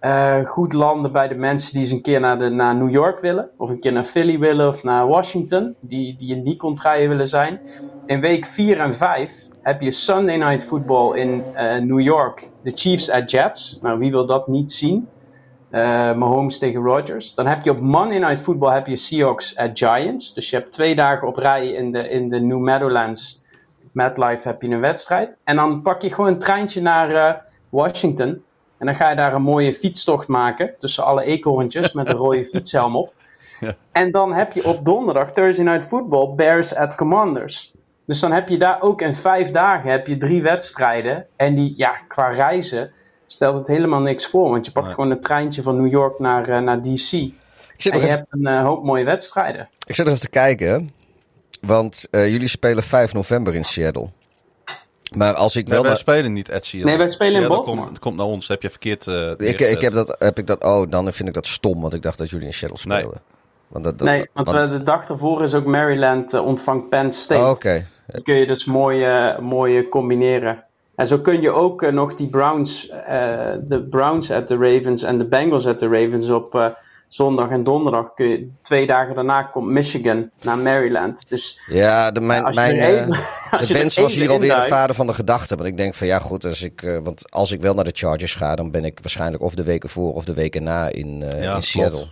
eh, goed landen bij de mensen die eens een keer naar, naar New York willen. Of een keer naar Philly willen of naar Washington. Die, die in die contraien willen zijn. In week 4 en 5 heb je Sunday Night Football in eh, New York. De Chiefs at Jets. Nou, wie wil dat niet zien? Eh Mahomes tegen Rodgers. Dan heb je op Monday Night Football heb je Seahawks at Giants. Dus je hebt twee dagen op rij in de, in de New Meadowlands. MetLife heb je een wedstrijd. En dan pak je gewoon een treintje naar Washington. En dan ga je daar een mooie fietstocht maken. Tussen alle eekhoorntjes met een rode <laughs> fietshelm op. Ja. En dan heb je op donderdag Thursday Night Football Bears at Commanders. Dus dan heb je daar ook in vijf dagen heb je drie wedstrijden. En die, ja, qua reizen stelt het helemaal niks voor. Want je pakt Nee. gewoon een treintje van New York naar, eh, naar DC. Ik zit, En nog je even, hebt een eh, hoop mooie wedstrijden. ik zit nog even te kijken. Want eh, jullie spelen 5 november in Seattle. Maar als ik Nee, wel... wij naar- spelen niet at Seattle. Nee, wij spelen in Baltimore. Komt, komt naar ons, heb je verkeerd eh, ik, heb dat, heb ik dat... Oh, dan vind ik dat stom. Want ik dacht dat jullie in Seattle Nee. spelen. Want dat, dat, nee, want want- eh, de dag ervoor is ook Maryland eh, ontvangt Penn State. Oh, Oké. Die kun je dus mooi, mooi combineren. En zo kun je ook nog die Browns, eh, de Browns at de Ravens en de Bengals at de Ravens op eh, zondag en donderdag. Kun je, twee dagen daarna komt Michigan naar Maryland. Dus Ja, de, mijn, mijn, eh, <laughs> als de wens was hier alweer de vader van de gedachte. Want ik denk van ja goed, als ik, eh, want als ik wel naar de Chargers ga, dan ben ik waarschijnlijk of de weken voor of de weken na in, eh, Ja, in Seattle.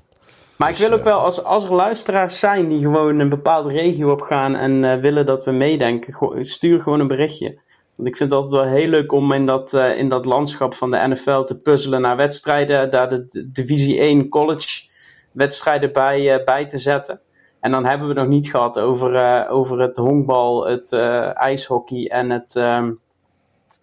Maar Dus, ik wil ook eh, wel, als, als er luisteraars zijn die gewoon een bepaalde regio op gaan en eh, willen dat we meedenken, go- stuur gewoon een berichtje. Want ik vind het altijd wel heel leuk om in dat, eh, in dat landschap van de NFL te puzzelen naar wedstrijden, daar de, de Divisie 1 college wedstrijden bij, eh, bij te zetten. En dan hebben we het nog niet gehad over, eh, over het honkbal, het eh, ijshockey en het, ehm,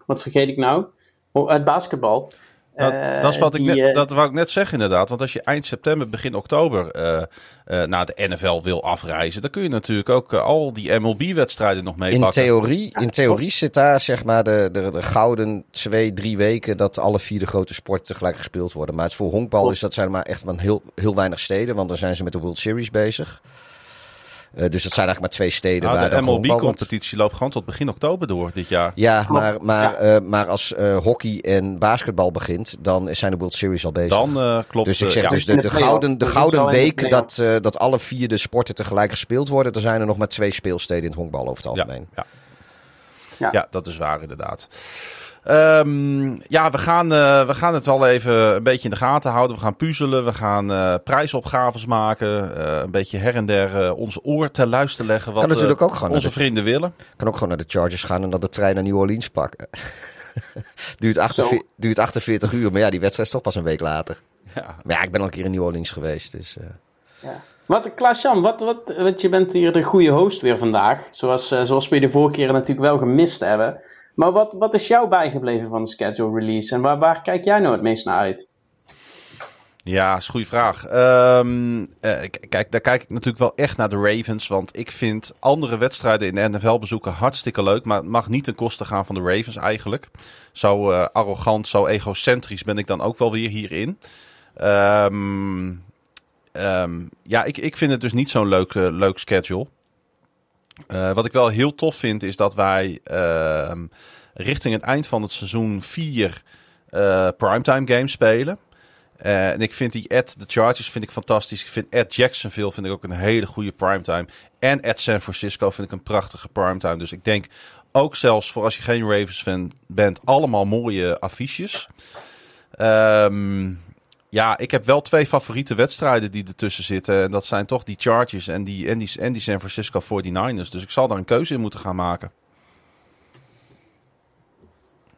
wat vergeet ik nou? Het basketbal. Dat, Eh, dat, is wat ik net, eh, dat wou ik net zeggen inderdaad. Want als je eind september, begin oktober eh, eh, naar de NFL wil afreizen... dan kun je natuurlijk ook al die MLB-wedstrijden nog In meepakken. theorie, in theorie zit daar zeg maar de, de, de gouden twee, drie weken dat alle vier de grote sporten tegelijk gespeeld worden. Maar het voor honkbal is dat zijn er maar echt maar heel, heel weinig steden, want dan zijn ze met de World Series bezig. Eh, dus dat zijn eigenlijk maar twee steden Nou, waar de dan honkbal wordt. MLB-competitie loopt gewoon tot begin oktober door dit jaar. Ja, maar, maar, Ja. eh, maar als eh, hockey en basketbal begint, dan zijn de World Series al bezig. Dan eh, klopt dus ik zeg ja. dus de, de gouden, de gouden week dat, eh, dat alle vier de sporten tegelijk gespeeld worden, er zijn er nog maar twee speelsteden in het honkbal over het Ja, algemeen. ja. Ja. Ja, dat is waar inderdaad. Ehm, ja, we gaan, eh, we gaan het wel even een beetje in de gaten houden. We gaan puzzelen, we gaan eh, prijsopgaves maken. eh, een beetje her en der eh, ons oor ter luister leggen. Wat Kan natuurlijk eh, ook gewoon onze naar de- vrienden willen. kan ook gewoon naar de Chargers gaan en dan de trein naar New Orleans pakken. <laughs> duurt, 48, duurt 48 uur, maar ja, die wedstrijd is toch pas een week later. Ja. Maar ja, ik ben al een keer in New Orleans geweest, dus... eh, Wat, Klaas-Jan, wat, wat, want je bent hier de goede host weer vandaag. Zoals, eh, zoals we je de vorige keer natuurlijk wel gemist hebben. Maar wat, wat is jou bijgebleven van de schedule release? En waar, waar kijk jij nou het meest naar uit? Ja, is een goede vraag. Ehm, eh, kijk, daar kijk ik natuurlijk wel echt naar de Ravens. Want ik vind andere wedstrijden in de NFL bezoeken hartstikke leuk. Maar het mag niet ten koste gaan van de Ravens eigenlijk. Zo eh, arrogant, zo egocentrisch ben ik dan ook wel weer hierin. Ehm, ehm, ja, ik, ik vind het dus niet zo'n leuk, leuk schedule. Eh, wat ik wel heel tof vind is dat wij ehm, richting het eind van het seizoen vier eh, primetime games spelen. Eh, en ik vind die at the Chargers vind ik fantastisch. Ik vind at Jacksonville vind ik ook een hele goede primetime. En at San Francisco vind ik een prachtige primetime. Dus ik denk ook zelfs voor als je geen Ravens fan bent, allemaal mooie affiches. Ehm, Ja, ik heb wel twee favoriete wedstrijden die ertussen zitten. En dat zijn toch die Chargers en die, en die, en die San Francisco 49ers. Dus ik zal daar een keuze in moeten gaan maken.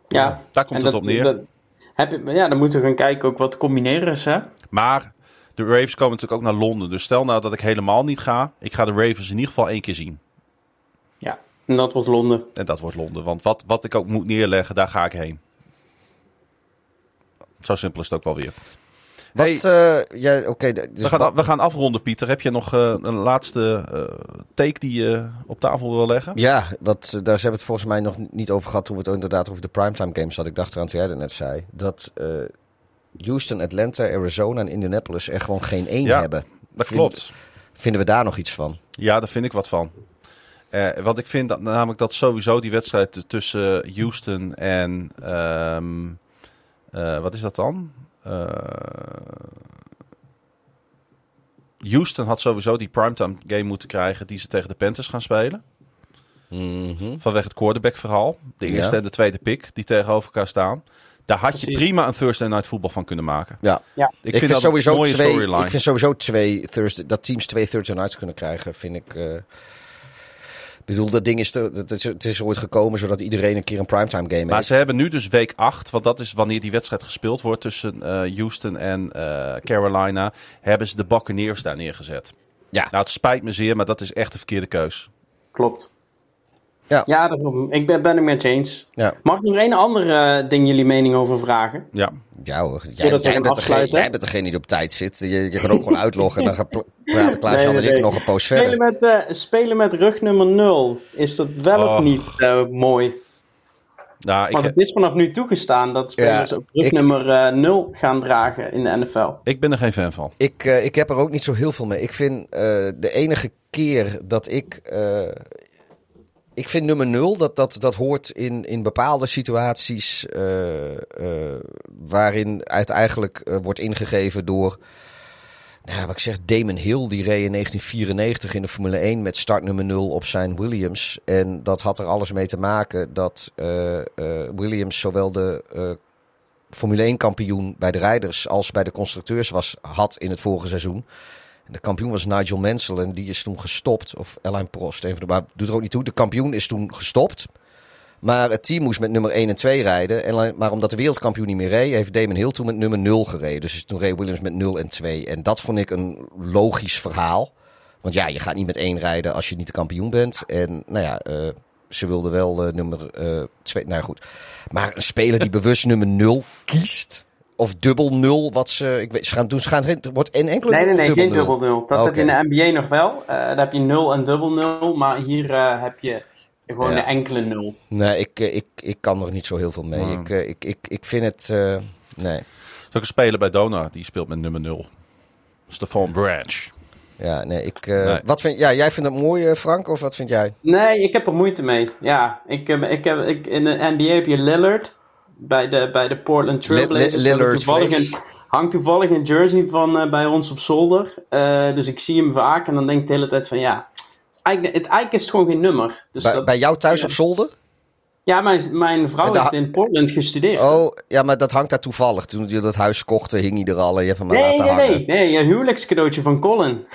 Ja, Daar komt het dat- op neer. dat- heb je, ja, dan moeten we gaan kijken ook wat combineren is, hè? Maar de Ravens komen natuurlijk ook naar Londen. Dus stel nou dat ik helemaal niet ga. Ik ga de Ravens in ieder geval één keer zien. Ja, en dat wordt Londen. En dat wordt Londen. Want wat, wat ik ook moet neerleggen, daar ga ik heen. Zo simpel is het ook wel weer. Wat, Hey, eh, ja, dus we, gaan, we gaan afronden, Pieter. Heb je nog eh, een laatste eh, take die je op tafel wil leggen? Ja, wat, daar hebben we het volgens mij nog niet over gehad toen we het inderdaad over de primetime games hadden. Ik dacht eraan toen jij dat net zei. Dat Houston, Atlanta, Arizona en Indianapolis er gewoon geen één Ja. hebben. Dat Vind- klopt. Vinden we daar nog iets van? Ja, daar vind ik wat van. Wat ik vind dat, namelijk dat sowieso die wedstrijd tussen Houston en. ehm, eh, wat is dat dan? Eh, Houston had sowieso die primetime game moeten krijgen die ze tegen de Panthers gaan spelen. Mhm. Vanwege het quarterback verhaal. De Ja. eerste en de tweede pick die tegenover elkaar staan. Daar had je Precies. prima een Thursday night voetbal van kunnen maken. Ja. Ja. Ik, Ik, vind, dat sowieso een mooie twee, storyline. ik vind sowieso twee Thursday, dat teams twee Thursday nights kunnen krijgen, vind ik. eh, ik bedoel, dat ding is, te, dat is, het is ooit gekomen zodat iedereen een keer een primetime game Maar heeft. ze hebben nu dus week 8, want dat is wanneer die wedstrijd gespeeld wordt tussen eh, Houston en eh, Carolina, hebben ze de Buccaneers daar neergezet. Ja. Nou, het spijt me zeer, maar dat is echt de verkeerde keus. Klopt. Ja. ja daarom. ik ben, ben het met je eens. Ja. Mag ik nog één ander eh, ding jullie mening over vragen? Ja, Ja hoor, jij, jij, bent degene, jij bent degene die op tijd zit. Je, je kan ook gewoon uitloggen en dan gaat pl- praten Klaas Nee, Jan en ik nog een poos Spelen verder. met, eh, spelen met rug nummer 0. Is dat wel Och. of niet eh, mooi? nou, Want ik, het is vanaf nu toegestaan dat spelers Ja, ook rug ik- nummer eh 0 gaan dragen in de NFL. ik ben er geen fan van. Ik, eh, ik heb er ook niet zo heel veel mee. Ik vind eh, de enige keer dat ik. Ik vind nummer nul, dat, dat, dat hoort in, in bepaalde situaties. eh, eh, waarin het eigenlijk eh, wordt ingegeven door. Nou, wat ik zeg, Damon Hill, die reed in 1994 in de Formule 1 met start nummer 0 op zijn Williams. En dat had er alles mee te maken dat Williams zowel de Formule 1 kampioen bij de rijders als bij de constructeurs was, had in het vorige seizoen. De kampioen was Nigel Mansell en die is toen gestopt. Of Alain Prost, een van de, maar doet er ook niet toe. De kampioen is toen gestopt. Maar het team moest met nummer 1 en 2 rijden. En, maar omdat de wereldkampioen niet meer reed, heeft Damon Hill toen met nummer 0 gereden. Dus toen reed Williams met 0 en 2. En dat vond ik een logisch verhaal. Want ja, je gaat niet met 1 rijden als je niet de kampioen bent. En nou ja, eh, ze wilden wel eh, nummer 2. nou ja, goed. Maar een speler die bewust nummer 0 kiest. Of dubbel 0, wat ze. Ik weet, ze gaan doen. Ze gaan, het wordt één enkele Nee, nee, nul nee, dubbel geen nul? dubbel 0. Dat Oké. heb je in de NBA nog wel. Eh daar heb je 0 en dubbel 0. Maar hier eh, heb je gewoon Ja. een enkele 0. Nee, ik, eh, ik, ik kan er niet zo heel veel mee. Hmm. Ik, ik, ik, ik vind het. eh, nee. Zo'n speler bij Dona, die speelt met nummer 0. Stefan Branch. Ja, nee, ik, eh, Nee. Wat vind, ja, jij vindt het mooi, Frank, of wat vind jij? Nee, ik heb er moeite mee. Ja, ik, ik heb, ik, in de NBA heb je Lillard bij de, bij de Portland Trailblazers. Een, hangt toevallig een jersey van eh, bij ons op zolder. Eh, dus ik zie hem vaak en dan denk ik de hele tijd van ja, het, eigenlijk is het gewoon geen nummer. Dus bij, dat- bij jou thuis ja. op zolder? Ja, mijn, mijn vrouw heeft in Portland gestudeerd. Oh, ja, maar dat hangt daar toevallig. Toen je dat huis kochten, hing hij er al en je hebt hem maar nee, laten nee, hangen. nee, nee, een huwelijkscadeautje van Colin.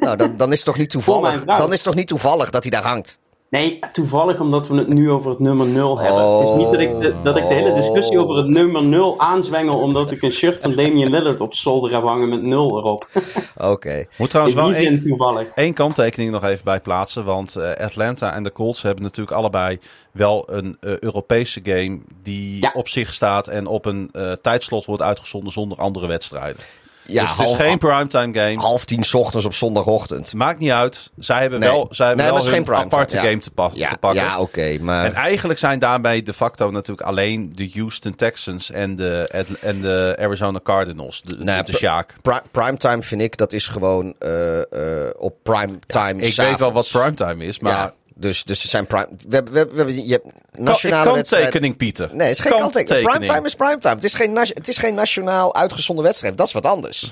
Nou, dan, dan is het toch niet <laughs> toevallig. Dan is het toch niet toevallig dat hij daar hangt. Nee, toevallig omdat we het nu over het nummer 0 hebben. het is niet dat ik, de, dat ik de hele discussie over het nummer 0 aanzwengel omdat ik een shirt van Damian Lillard op zolder heb hangen met 0 erop. <laughs> Oké. Moet trouwens wel één. Eén kanttekening nog even bij plaatsen. Want eh, Atlanta en de Colts hebben natuurlijk allebei wel een eh, Europese game die Ja. op zich staat en op een eh, tijdslot wordt uitgezonden zonder andere wedstrijden. Ja, dus het is half, geen primetime game. half tien ochtends op zondagochtend. Maakt niet uit. Zij hebben Nee. wel, zij hebben Nee, wel primetime, aparte game te, pa- Ja, te pakken. ja oké, maar... En eigenlijk zijn daarmee de facto natuurlijk alleen de Houston Texans en de, en de Arizona Cardinals. De, de, Nou, de pr- Sjaak. Pri- primetime vind ik, dat is gewoon eh, eh, op primetime Ik weet wel wat primetime is, maar dus, dus er zijn prime... We hebben, we hebben, je hebt Kan- nationale wedstrijden... kanttekening, Pieter. Nee, het is geen kanttekening. Primetime is primetime. Het is geen, het is geen nationaal uitgezonden wedstrijd. Dat is wat anders.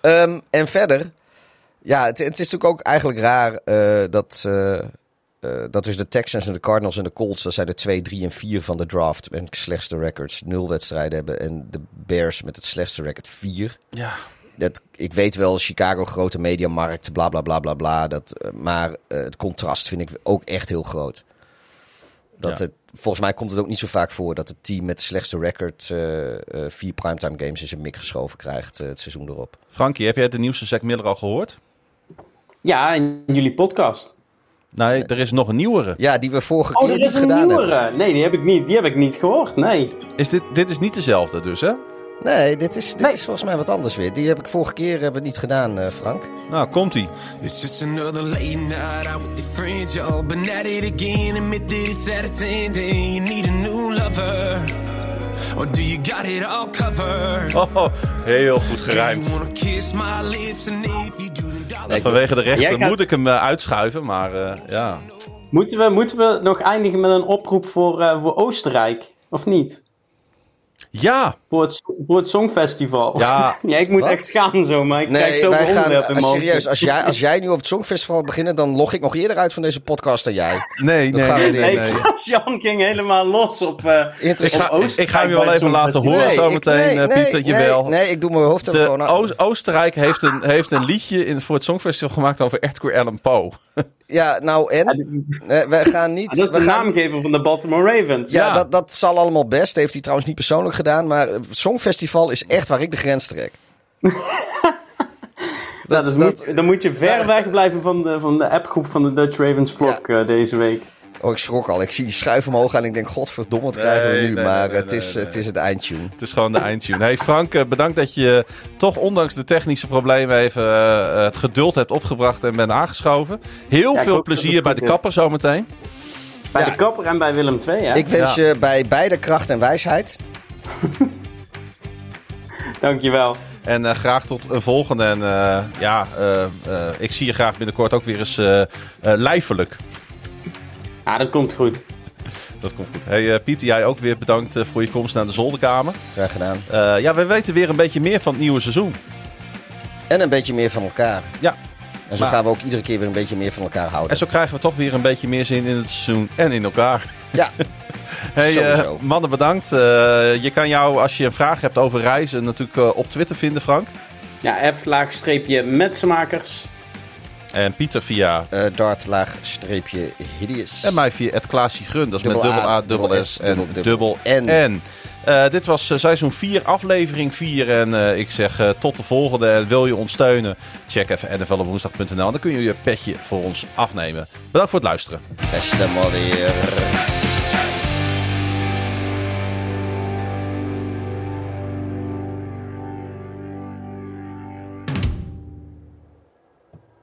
Ehm, en verder... Ja, het, het is natuurlijk ook eigenlijk raar eh, dat... eh, eh, dat is de Texans en de Cardinals en de Colts. Dat zijn de 2, 3 en 4 van de draft. En slechtste records. Nul wedstrijden hebben. En de Bears met het slechtste record 4. Ja. Dat, ik weet wel, Chicago grote mediamarkt, bla bla bla bla bla. Dat, eh, maar eh, het contrast vind ik ook echt heel groot. Dat Ja. het, volgens mij komt het ook niet zo vaak voor dat het team met de slechtste record eh, eh, vier primetime games in zijn mik geschoven krijgt het seizoen erop. Frankie, heb jij de nieuwste Zack Miller al gehoord? Ja, in jullie podcast. Nee, er is nog een nieuwere. Ja, die we vorige Oh, keer er niet is een gedaan hebben. nieuwere. Nee, die heb ik niet, die heb ik niet gehoord. Nee. Is dit, dit is niet dezelfde dus, hè? Nee, dit is, dit Nee. is volgens mij wat anders weer. Die heb ik vorige keer hebben we niet gedaan, eh, Frank. Nou, komt-ie. It's just another late night out with your friends. Y'all been at it again. Admit that it's at its end and you need a new lover. Or do you got it all covered? Oh, oh, heel goed Do gerijmd. you wanna kiss my lips and if you do then darling, Vanwege de rechten moet ik hem eh, uitschuiven, maar eh, ja. Moeten we, moeten we nog eindigen met een oproep voor, eh, voor Oostenrijk? Of niet? Ja, Voor het, voor het Songfestival. Ja. <laughs> ja, ik moet Wat? echt gaan zo, maar ik krijg Nee, zoveel wij gaan. eh, serieus, als jij, als <laughs> jij nu op het Songfestival begint, dan log ik nog eerder uit van deze podcast dan jij. nee, Dat nee, gaan we nee, nee. Nee, nee. <laughs> Jan ging helemaal los op. eh, Ik Interessant. ga, Op Oostenrijk ik ga hem je wel even laten horen Nee, zometeen, ik- nee, eh, Pieter, nee. Nee, ik doe mijn hoofdtelefoon aan. Oost- Oostenrijk heeft een, heeft een liedje in, voor het Songfestival gemaakt over Edgar Allan Poe. Ja, nou en? Eh, wij gaan niet... dat is we de gaan, naamgever van de Baltimore Ravens. ja, Ja. Dat, dat zal allemaal best. Heeft hij trouwens niet persoonlijk gedaan. Maar het Songfestival is echt waar ik de grens trek. <laughs> Nou, dus dat- moet, dan moet je ver Ja. weg blijven van de, van de appgroep van de Dutch Ravens Vlog eh, deze week. Oh, ik schrok al. Ik zie die schuif omhoog en ik denk, godverdomme, wat krijgen we nu? nee, maar nee, het, nee, is, nee. het is het eindtune. Het is gewoon de eindtune. Hey Frank, eh, bedankt dat je toch ondanks de technische problemen even eh, het geduld hebt opgebracht en bent aangeschoven. Heel Ja, veel plezier bij de kapper zometeen. Bij Ja. de kapper en bij Willem II, hè? Ik wens Ja. je bij beide kracht en wijsheid. <laughs> Dankjewel. En eh, graag tot een volgende. En eh, ja, eh, eh, ik zie je graag binnenkort ook weer eens lijfelijk. Ja, dat komt goed. Dat komt goed. Hey eh, Pieter, jij ook weer bedankt eh, voor je komst naar de zolderkamer. Graag gedaan. Eh, ja, we weten weer een beetje meer van het nieuwe seizoen. En een beetje meer van elkaar. Ja. En zo Maar- gaan we ook iedere keer weer een beetje meer van elkaar houden. En zo krijgen we toch weer een beetje meer zin in het seizoen en in elkaar. Ja, <laughs> Hey, mannen, bedankt. Eh, je kan jou, als je een vraag hebt over reizen, natuurlijk op Twitter vinden, Frank. Ja, F laagstreepje metsenmakers. En Pieter via. eh dart laag streepje hideous. En mij via het Klaasje Grun. Dat is met Dubbel A, dubbel S S, en dubbel, N. Eh, dit was eh, seizoen 4, aflevering 4. En eh, ik zeg eh, tot de volgende. En wil je ons steunen? Check even nflopwoensdag.nl. Dan kun je je petje voor ons afnemen. Bedankt voor het luisteren. Beste modder.